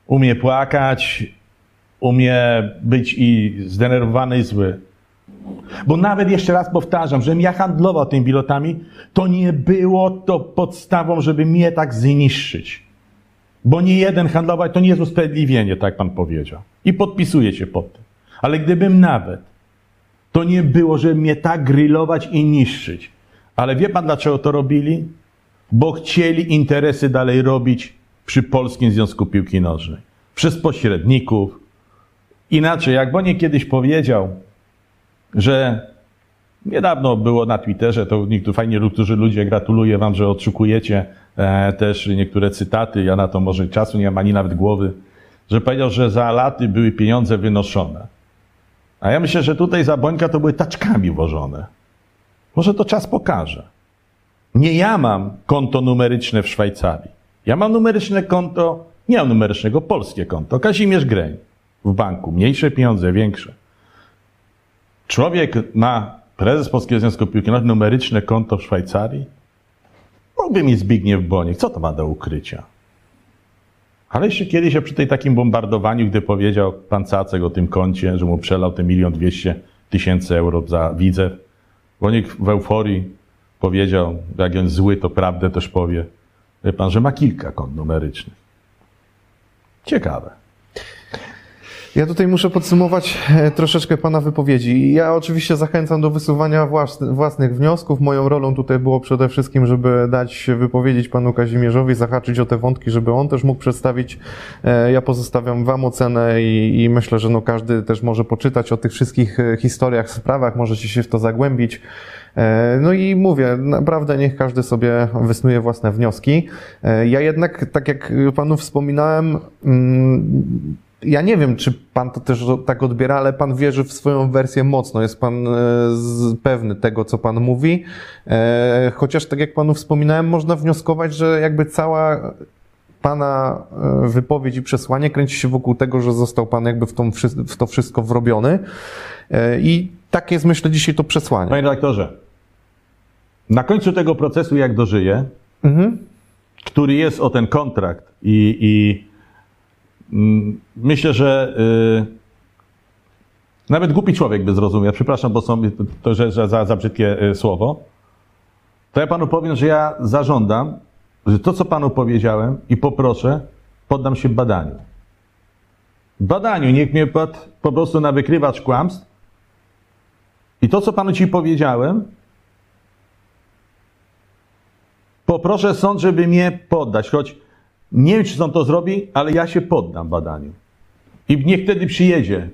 Umie płakać, umie być i zdenerwowany i zły. Bo nawet jeszcze raz powtarzam, że ja handlował tymi bilotami, to nie było to podstawą, żeby mnie tak zniszczyć. Bo nie jeden handlował, to nie jest usprawiedliwienie, tak pan powiedział. I podpisuję się pod tym. Ale gdybym nawet to nie było, żeby mnie tak grillować i niszczyć. Ale wie pan, dlaczego to robili? Bo chcieli interesy dalej robić przy Polskim Związku Piłki Nożnej. Przez pośredników. Inaczej, jak Bonie kiedyś powiedział, że niedawno było na Twitterze, to niektórzy fajnie, niektórzy ludzie gratuluję wam, że odszukujecie e, też niektóre cytaty, ja na to może czasu nie mam ani nawet głowy, że powiedział, że za laty były pieniądze wynoszone. A ja myślę, że tutaj za Bońka to były taczkami włożone. Może to czas pokaże. Nie ja mam konto numeryczne w Szwajcarii. Ja mam numeryczne konto, nie mam numerycznego, polskie konto. Kazimierz Greń w banku. Mniejsze pieniądze, większe. Człowiek ma, prezes Polskiego Związku Piłki numeryczne konto w Szwajcarii? Mógłby mi Zbigniew Boniek. Co to ma do ukrycia? Ale jeszcze kiedyś przy tej takim bombardowaniu, gdy powiedział pan Cacek o tym koncie, że mu przelał te milion dwieście tysięcy euro za widzę, Boniek w euforii powiedział, jak on zły, to prawdę też powie, wie pan, że ma kilka kont numerycznych. Ciekawe. Ja tutaj muszę podsumować e, troszeczkę Pana wypowiedzi. Ja oczywiście zachęcam do wysuwania własnych wniosków. Moją rolą tutaj było przede wszystkim, żeby dać wypowiedzieć Panu Kazimierzowi, zahaczyć o te wątki, żeby on też mógł przedstawić. E, ja pozostawiam Wam ocenę i, i myślę, że no każdy też może poczytać o tych wszystkich e, historiach, sprawach, możecie się w to zagłębić. No i mówię, naprawdę niech każdy sobie wysnuje własne wnioski. Ja jednak, tak jak Panu wspominałem, mm, ja nie wiem, czy pan to też tak odbiera, ale pan wierzy w swoją wersję mocno. Jest pan e, pewny tego, co pan mówi. E, chociaż, tak jak panu wspominałem, można wnioskować, że jakby cała pana e, wypowiedź i przesłanie kręci się wokół tego, że został pan jakby w, tą, w to wszystko wrobiony. I tak jest, myślę, dzisiaj to przesłanie. Panie redaktorze, na końcu tego procesu, jak dożyję, mhm. który jest o ten kontrakt i, i myślę, że y, nawet głupi człowiek by zrozumiał, przepraszam, bo są to że, za, za brzydkie y, słowo, to ja panu powiem, że ja zażądam, że to, co panu powiedziałem i poproszę, poddam się badaniu. Badaniu, niech mnie pod, po prostu na wykrywacz kłamstw. I to, co panu ci powiedziałem, poproszę sąd, żeby mnie poddać, choć nie wiem, czy sąd to zrobi, ale ja się poddam badaniu. I niech wtedy przyjedzie.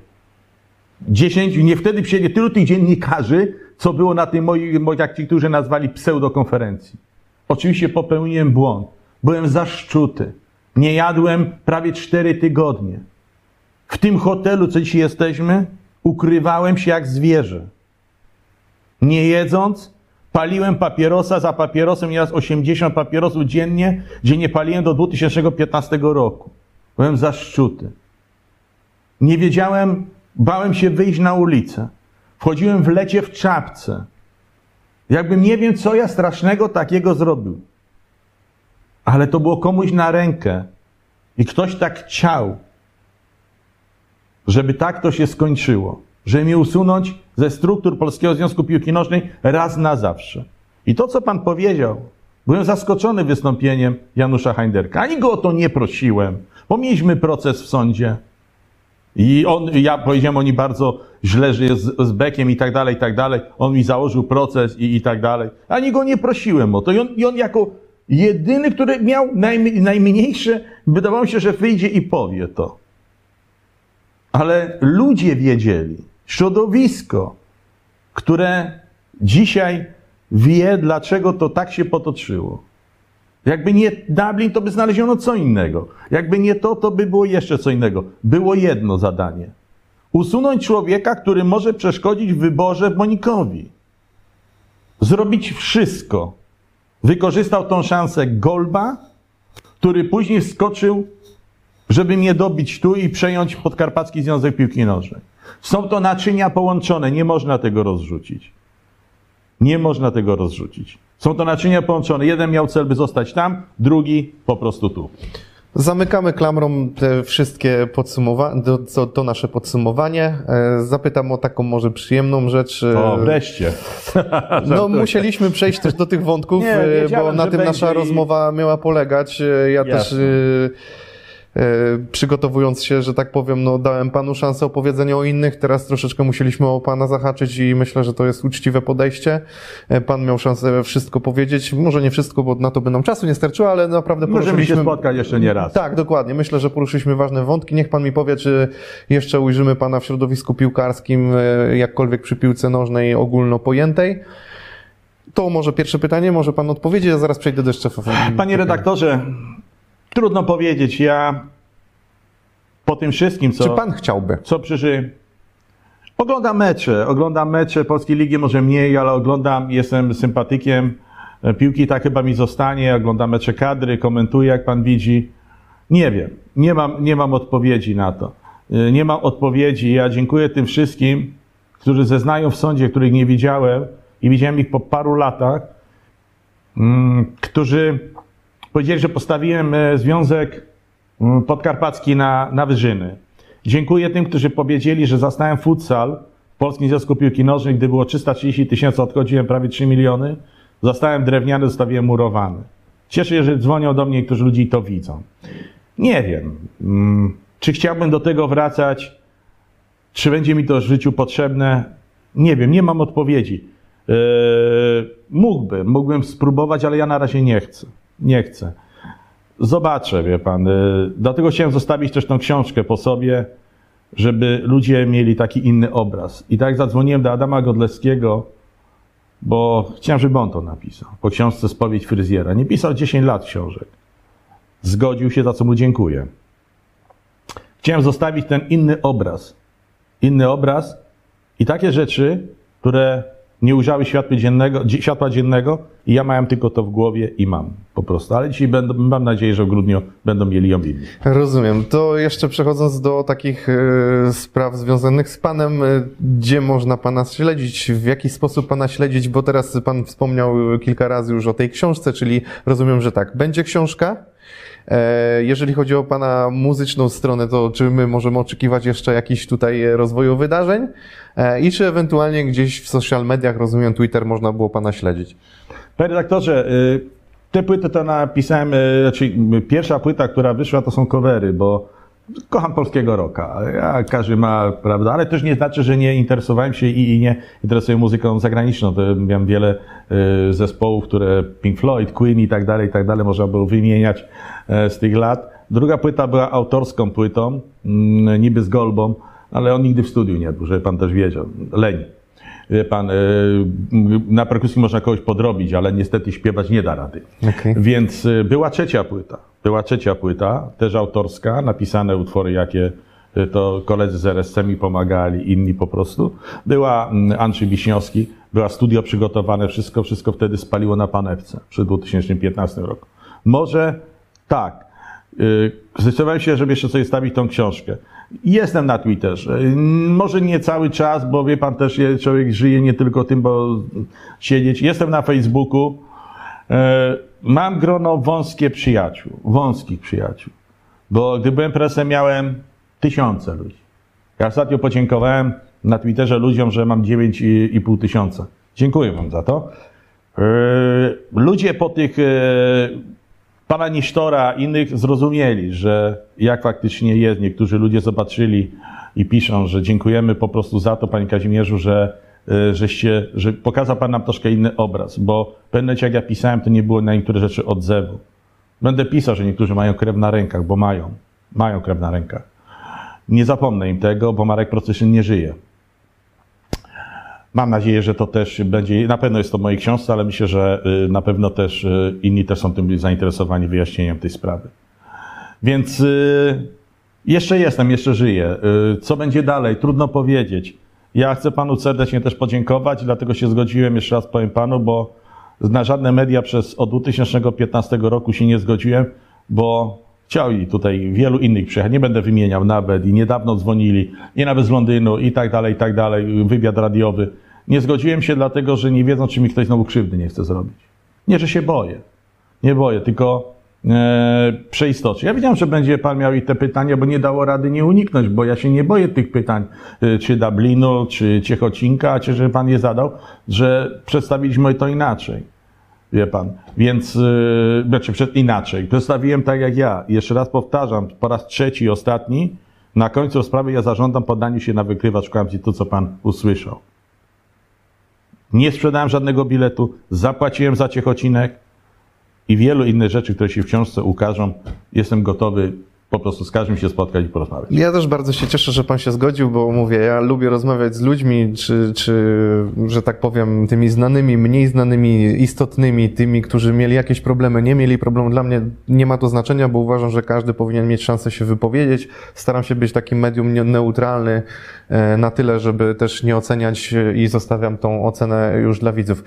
Dziesięciu, nie wtedy przyjedzie tylu tych dziennikarzy, co było na tej mojej, jak ci, którzy nazwali pseudokonferencji. Oczywiście popełniłem błąd. Byłem zaszczuty. Nie jadłem prawie cztery tygodnie. W tym hotelu, co dzisiaj jesteśmy, ukrywałem się jak zwierzę. Nie jedząc, Paliłem papierosa za papierosem, nieraz 80 papierosów dziennie, gdzie nie paliłem do 2015 roku. Byłem zaszczuty. Nie wiedziałem, bałem się wyjść na ulicę. Wchodziłem w lecie w czapce. Jakbym nie wiem, co ja strasznego takiego zrobił. Ale to było komuś na rękę. I ktoś tak chciał, żeby tak to się skończyło. Żeby mnie usunąć ze struktur Polskiego Związku Piłki Nożnej raz na zawsze. I to, co pan powiedział, byłem zaskoczony wystąpieniem Janusza Heinderka. Ani go o to nie prosiłem, bo mieliśmy proces w sądzie. I on, ja powiedziałem, oni bardzo źle żyje z, z Bekiem i tak dalej, i tak dalej. On mi założył proces i, i tak dalej. Ani go nie prosiłem o to. I on, i on jako jedyny, który miał najm, najmniejsze, wydawało mi się, że wyjdzie i powie to. Ale ludzie wiedzieli, środowisko, które dzisiaj wie, dlaczego to tak się potoczyło. Jakby nie Dublin, to by znaleziono co innego. Jakby nie to, to by było jeszcze co innego. Było jedno zadanie. Usunąć człowieka, który może przeszkodzić w wyborze Monikowi. Zrobić wszystko. Wykorzystał tą szansę Golba, który później wskoczył, żeby mnie dobić tu i przejąć Podkarpacki Związek Piłki Nożnej. Są to naczynia połączone, nie można tego rozrzucić. Nie można tego rozrzucić. Są to naczynia połączone. Jeden miał cel, by zostać tam, drugi po prostu tu. Zamykamy klamrą te wszystkie podsumowania, to, to, to, nasze podsumowanie. E, zapytam o taką może przyjemną rzecz. E, o, wreszcie. No, musieliśmy przejść też do tych wątków, Nie, bo na tym nasza rozmowa miała polegać. Ja Jasne. też przygotowując się, że tak powiem, no dałem panu szansę opowiedzenia o innych, teraz troszeczkę musieliśmy o pana zahaczyć i myślę, że to jest uczciwe podejście. Pan miał szansę wszystko powiedzieć, może nie wszystko, bo na to by nam czasu nie starczyło, ale naprawdę poruszyliśmy... Możemy się spotkać jeszcze nie raz. Tak, dokładnie. Myślę, że poruszyliśmy ważne wątki. Niech pan mi powie, czy jeszcze ujrzymy pana w środowisku piłkarskim, jakkolwiek przy piłce nożnej ogólno pojętej. To może pierwsze pytanie, może pan odpowiedzieć, a zaraz przejdę do jeszcze. Panie redaktorze, Trudno powiedzieć. Ja po tym wszystkim, co. Czy pan chciałby? Co przyży. Oglądam mecze. Oglądam mecze Polskiej Ligi, może mniej, ale oglądam, jestem sympatykiem piłki, tak chyba mi zostanie. Oglądam mecze kadry, komentuję, jak pan widzi. Nie wiem. Nie mam, nie mam odpowiedzi na to. Nie mam odpowiedzi. Ja dziękuję tym wszystkim, którzy zeznają w sądzie, których nie widziałem i widziałem ich po paru latach, mm, którzy Powiedzieli, że postawiłem e, Związek mm, Podkarpacki na, na wyżyny. Dziękuję tym, którzy powiedzieli, że zastałem futsal w Polskim Związku Piłki Nożnej, gdy było 330 tysięcy, odchodziłem prawie 3 miliony. Zastałem drewniany, zostawiłem murowany. Cieszę się, że dzwonią do mnie niektórzy ludzie i to widzą. Nie wiem, mm, czy chciałbym do tego wracać, czy będzie mi to w życiu potrzebne. Nie wiem, nie mam odpowiedzi. Yy, mógłbym, mógłbym spróbować, ale ja na razie nie chcę. Nie chcę. Zobaczę, wie pan. Y, dlatego chciałem zostawić też tą książkę po sobie, żeby ludzie mieli taki inny obraz. I tak zadzwoniłem do Adama Godlewskiego, bo chciałem, żeby on to napisał. Po książce Spowiedź Fryzjera. Nie pisał 10 lat książek. Zgodził się, za co mu dziękuję. Chciałem zostawić ten inny obraz. Inny obraz i takie rzeczy, które nie ujrzały światła dziennego, światła dziennego i ja miałem tylko to w głowie i mam po prostu. Ale dzisiaj będą, mam nadzieję, że w grudniu będą mieli ją inni. Rozumiem. To jeszcze przechodząc do takich e, spraw związanych z Panem, e, gdzie można Pana śledzić, w jaki sposób Pana śledzić, bo teraz Pan wspomniał kilka razy już o tej książce, czyli rozumiem, że tak, będzie książka, jeżeli chodzi o Pana muzyczną stronę, to czy my możemy oczekiwać jeszcze jakichś tutaj rozwoju wydarzeń? E, I czy ewentualnie gdzieś w social mediach, rozumiem Twitter, można było Pana śledzić? Panie redaktorze, te płyty to napisałem, znaczy pierwsza płyta, która wyszła, to są covery, bo kocham polskiego rocka. Ja, każdy ma, prawda, ale też nie znaczy, że nie interesowałem się i, i nie interesuję muzyką zagraniczną. To miałem wiele y, zespołów, które Pink Floyd, Queen i tak dalej, i tak dalej, można było wymieniać y, z tych lat. Druga płyta była autorską płytą, y, niby z Golbą, ale on nigdy w studiu nie był, żeby pan też wiedział. Leń. Wie pan, y, na perkusji można kogoś podrobić, ale niestety śpiewać nie da rady. Okay. Więc y, była trzecia płyta. Była trzecia płyta, też autorska, napisane utwory, jakie y, to koledzy z RSC mi pomagali, inni po prostu. Była Andrzej Wiśniowski, była studio przygotowane, wszystko, wszystko wtedy spaliło na panewce przy 2015 roku. Może tak. Zdecydowałem się, żeby jeszcze sobie stawić tą książkę. Jestem na Twitterze. Może nie cały czas, bo wie pan też, człowiek żyje nie tylko tym, bo siedzieć. Jestem na Facebooku. E, mam grono wąskie przyjaciół, wąskich przyjaciół. Bo gdy byłem presem, miałem tysiące ludzi. Ja ostatnio podziękowałem na Twitterze ludziom, że mam 9,5 tysiąca. Dziękuję wam za to. Ludzie po tych pana Nisztora, innych zrozumieli, że jak faktycznie jest. Niektórzy ludzie zobaczyli i piszą, że dziękujemy po prostu za to, panie Kazimierzu, że, e, żeście, że pokazał pan nam troszkę inny obraz, bo pewnym jak ja pisałem, to nie było na niektóre rzeczy odzewu. Będę pisał, że niektórzy mają krew na rękach, bo mają. Mają krew na rękach. Nie zapomnę im tego, bo Marek Procysyn nie żyje. Mam nadzieję, że to też będzie, na pewno jest to w mojej książce, ale myślę, że y, na pewno też y, inni też są tym zainteresowani wyjaśnieniem tej sprawy. Więc y, jeszcze jestem, jeszcze żyję. Co będzie dalej? Trudno powiedzieć. Ja chcę panu serdecznie też podziękować, dlatego się zgodziłem, jeszcze raz powiem panu, bo na żadne media przez od 2015 roku się nie zgodziłem, bo Chcieli tutaj wielu innych przyjechać, nie będę wymieniał nawet i niedawno dzwonili, i nawet z Londynu i tak dalej, i tak dalej, wywiad radiowy. Nie zgodziłem się dlatego, że nie wiedzą, czy mi ktoś znowu krzywdy nie chce zrobić. Nie, że się boję. Nie boję, tylko e, przeistoczy. Ja wiedziałem, że będzie Pan miał i te pytania, bo nie dało rady nie uniknąć, bo ja się nie boję tych pytań, e, czy Dublinu, czy Ciechocinka, czy że Pan je zadał, że przedstawiliśmy to inaczej. Wie pan. Więc, yy, znaczy przed, inaczej. Przedstawiłem tak jak ja. Jeszcze raz powtarzam, po raz trzeci i ostatni. Na końcu sprawy ja zażądam poddaniu się na wykrywacz kłamstw to, co pan usłyszał. Nie sprzedałem żadnego biletu, zapłaciłem za ciechocinek i wielu innych rzeczy, które się w książce ukażą. Jestem gotowy po prostu z każdym się spotkać i porozmawiać. Ja też bardzo się cieszę, że pan się zgodził, bo mówię, ja lubię rozmawiać z ludźmi, czy, czy że tak powiem, tymi znanymi, mniej znanymi, istotnymi, tymi, którzy mieli jakieś problemy, nie mieli problemu. Dla mnie nie ma to znaczenia, bo uważam, że każdy powinien mieć szansę się wypowiedzieć. Staram się być takim medium neutralny e, na tyle, żeby też nie oceniać i zostawiam tą ocenę już dla widzów.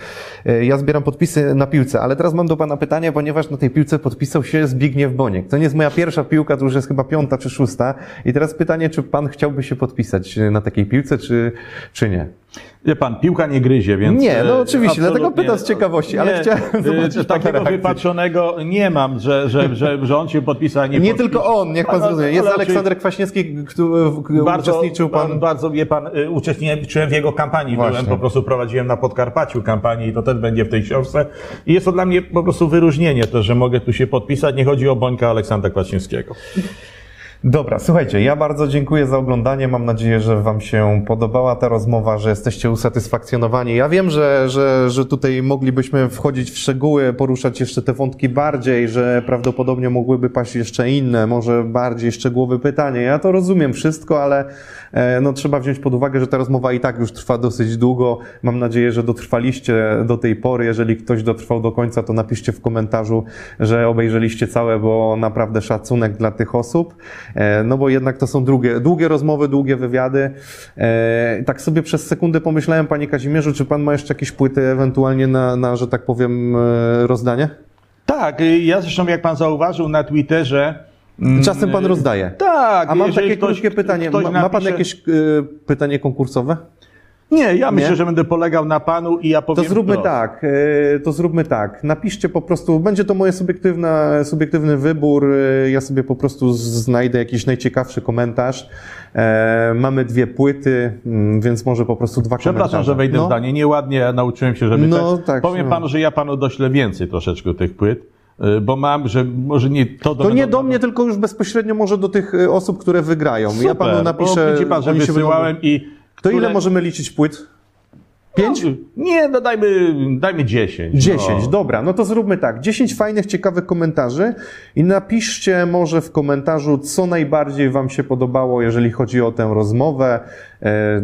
E, ja zbieram podpisy na piłce, ale teraz mam do pana pytanie, ponieważ na tej piłce podpisał się Zbigniew Boniek. To nie jest moja pierwsza piłka, już jest chyba piąta czy szósta. I teraz pytanie, czy pan chciałby się podpisać na takiej piłce, czy, czy nie? Wie pan, piłka nie gryzie, więc... Nie, no oczywiście, dlatego pytam z ciekawości, ale nie, chciałem y, zobaczyć Takiego wypatrzonego nie mam, że, że, że, że on się podpisał, nie Nie tylko on, niech pan zrozumie. Jest Aleksander Kwaśniewski, który bardzo, uczestniczył pan... Bardzo, wie pan, uczestniczyłem w jego kampanii. Właśnie. Byłem, po prostu prowadziłem na Podkarpaciu kampanię i to też będzie w tej książce. I jest to dla mnie po prostu wyróżnienie to, że mogę tu się podpisać. Nie chodzi o Bońka Aleksandra Kwaśniewskiego. Dobra, słuchajcie, ja bardzo dziękuję za oglądanie. Mam nadzieję, że Wam się podobała ta rozmowa, że jesteście usatysfakcjonowani. Ja wiem, że, że, że tutaj moglibyśmy wchodzić w szczegóły, poruszać jeszcze te wątki bardziej, że prawdopodobnie mogłyby paść jeszcze inne, może bardziej szczegółowe pytanie. Ja to rozumiem wszystko, ale e, no, trzeba wziąć pod uwagę, że ta rozmowa i tak już trwa dosyć długo. Mam nadzieję, że dotrwaliście do tej pory. Jeżeli ktoś dotrwał do końca, to napiszcie w komentarzu, że obejrzeliście całe, bo naprawdę szacunek dla tych osób. E, no bo jednak to są długie, długie rozmowy, długie wywiady. E, tak sobie przez sekundę pomyślałem, panie Kazimierzu, czy pan ma jeszcze jakieś płyty ewentualnie na, na że tak powiem, e, rozdanie? Tak, ja zresztą jak pan zauważył na Twitterze, mm, Czasem pan rozdaje. Tak. A mam takie ktoś, krótkie pytanie. Ma, ma pan jakieś y, pytanie konkursowe? Nie, ja myślę, że będę polegał na panu i ja powiem To zróbmy tak, e, to zróbmy tak. Napiszcie po prostu, będzie to moje subiektywna, subiektywny wybór. E, ja sobie po prostu znajdę jakiś najciekawszy komentarz. E, mamy dwie płyty, mm, więc może po prostu dwa Przepraszam, komentarze. że wejdę no. w zdanie. Nieładnie nauczyłem się, żeby no, tak. tak powiem no. panu, że ja panu doślę więcej troszeczkę tych płyt bo mam, że może nie to do To nie do mnie, tylko już bezpośrednio może do tych osób, które wygrają. Super, ja panu napiszę. Bo pan, że wysyłałem i to które... ile możemy liczyć płyt? Pięć? No, nie, no dajmy, dajmy dziesięć. Dziesięć, no. dobra. No to zróbmy tak. Dziesięć fajnych, ciekawych komentarzy i napiszcie może w komentarzu, co najbardziej Wam się podobało, jeżeli chodzi o tę rozmowę. E,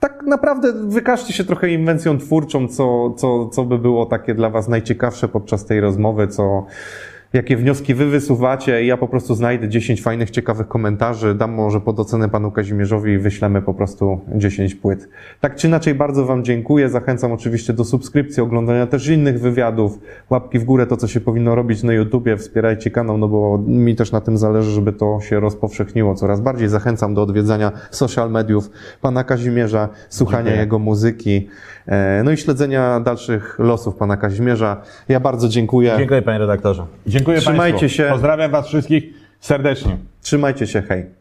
tak naprawdę wykażcie się trochę inwencją twórczą, co, co, co by było takie dla Was najciekawsze podczas tej rozmowy, co, jakie wnioski wy wysuwacie i ja po prostu znajdę 10 fajnych, ciekawych komentarzy, dam może pod ocenę panu Kazimierzowi i wyślemy po prostu 10 płyt. Tak czy inaczej bardzo wam dziękuję, zachęcam oczywiście do subskrypcji, oglądania też innych wywiadów, łapki w górę, to co się powinno robić na YouTubie, wspierajcie kanał, no bo mi też na tym zależy, żeby to się rozpowszechniło coraz bardziej. Zachęcam do odwiedzania social mediów pana Kazimierza, słuchania Dziękuję. jego muzyki, e, no i śledzenia dalszych losów pana Kazimierza. Ja bardzo dziękuję. Dziękuję panie redaktorze. Dziękuję Trzymajcie Państwu. się. Pozdrawiam Was wszystkich serdecznie. Trzymajcie się, hej.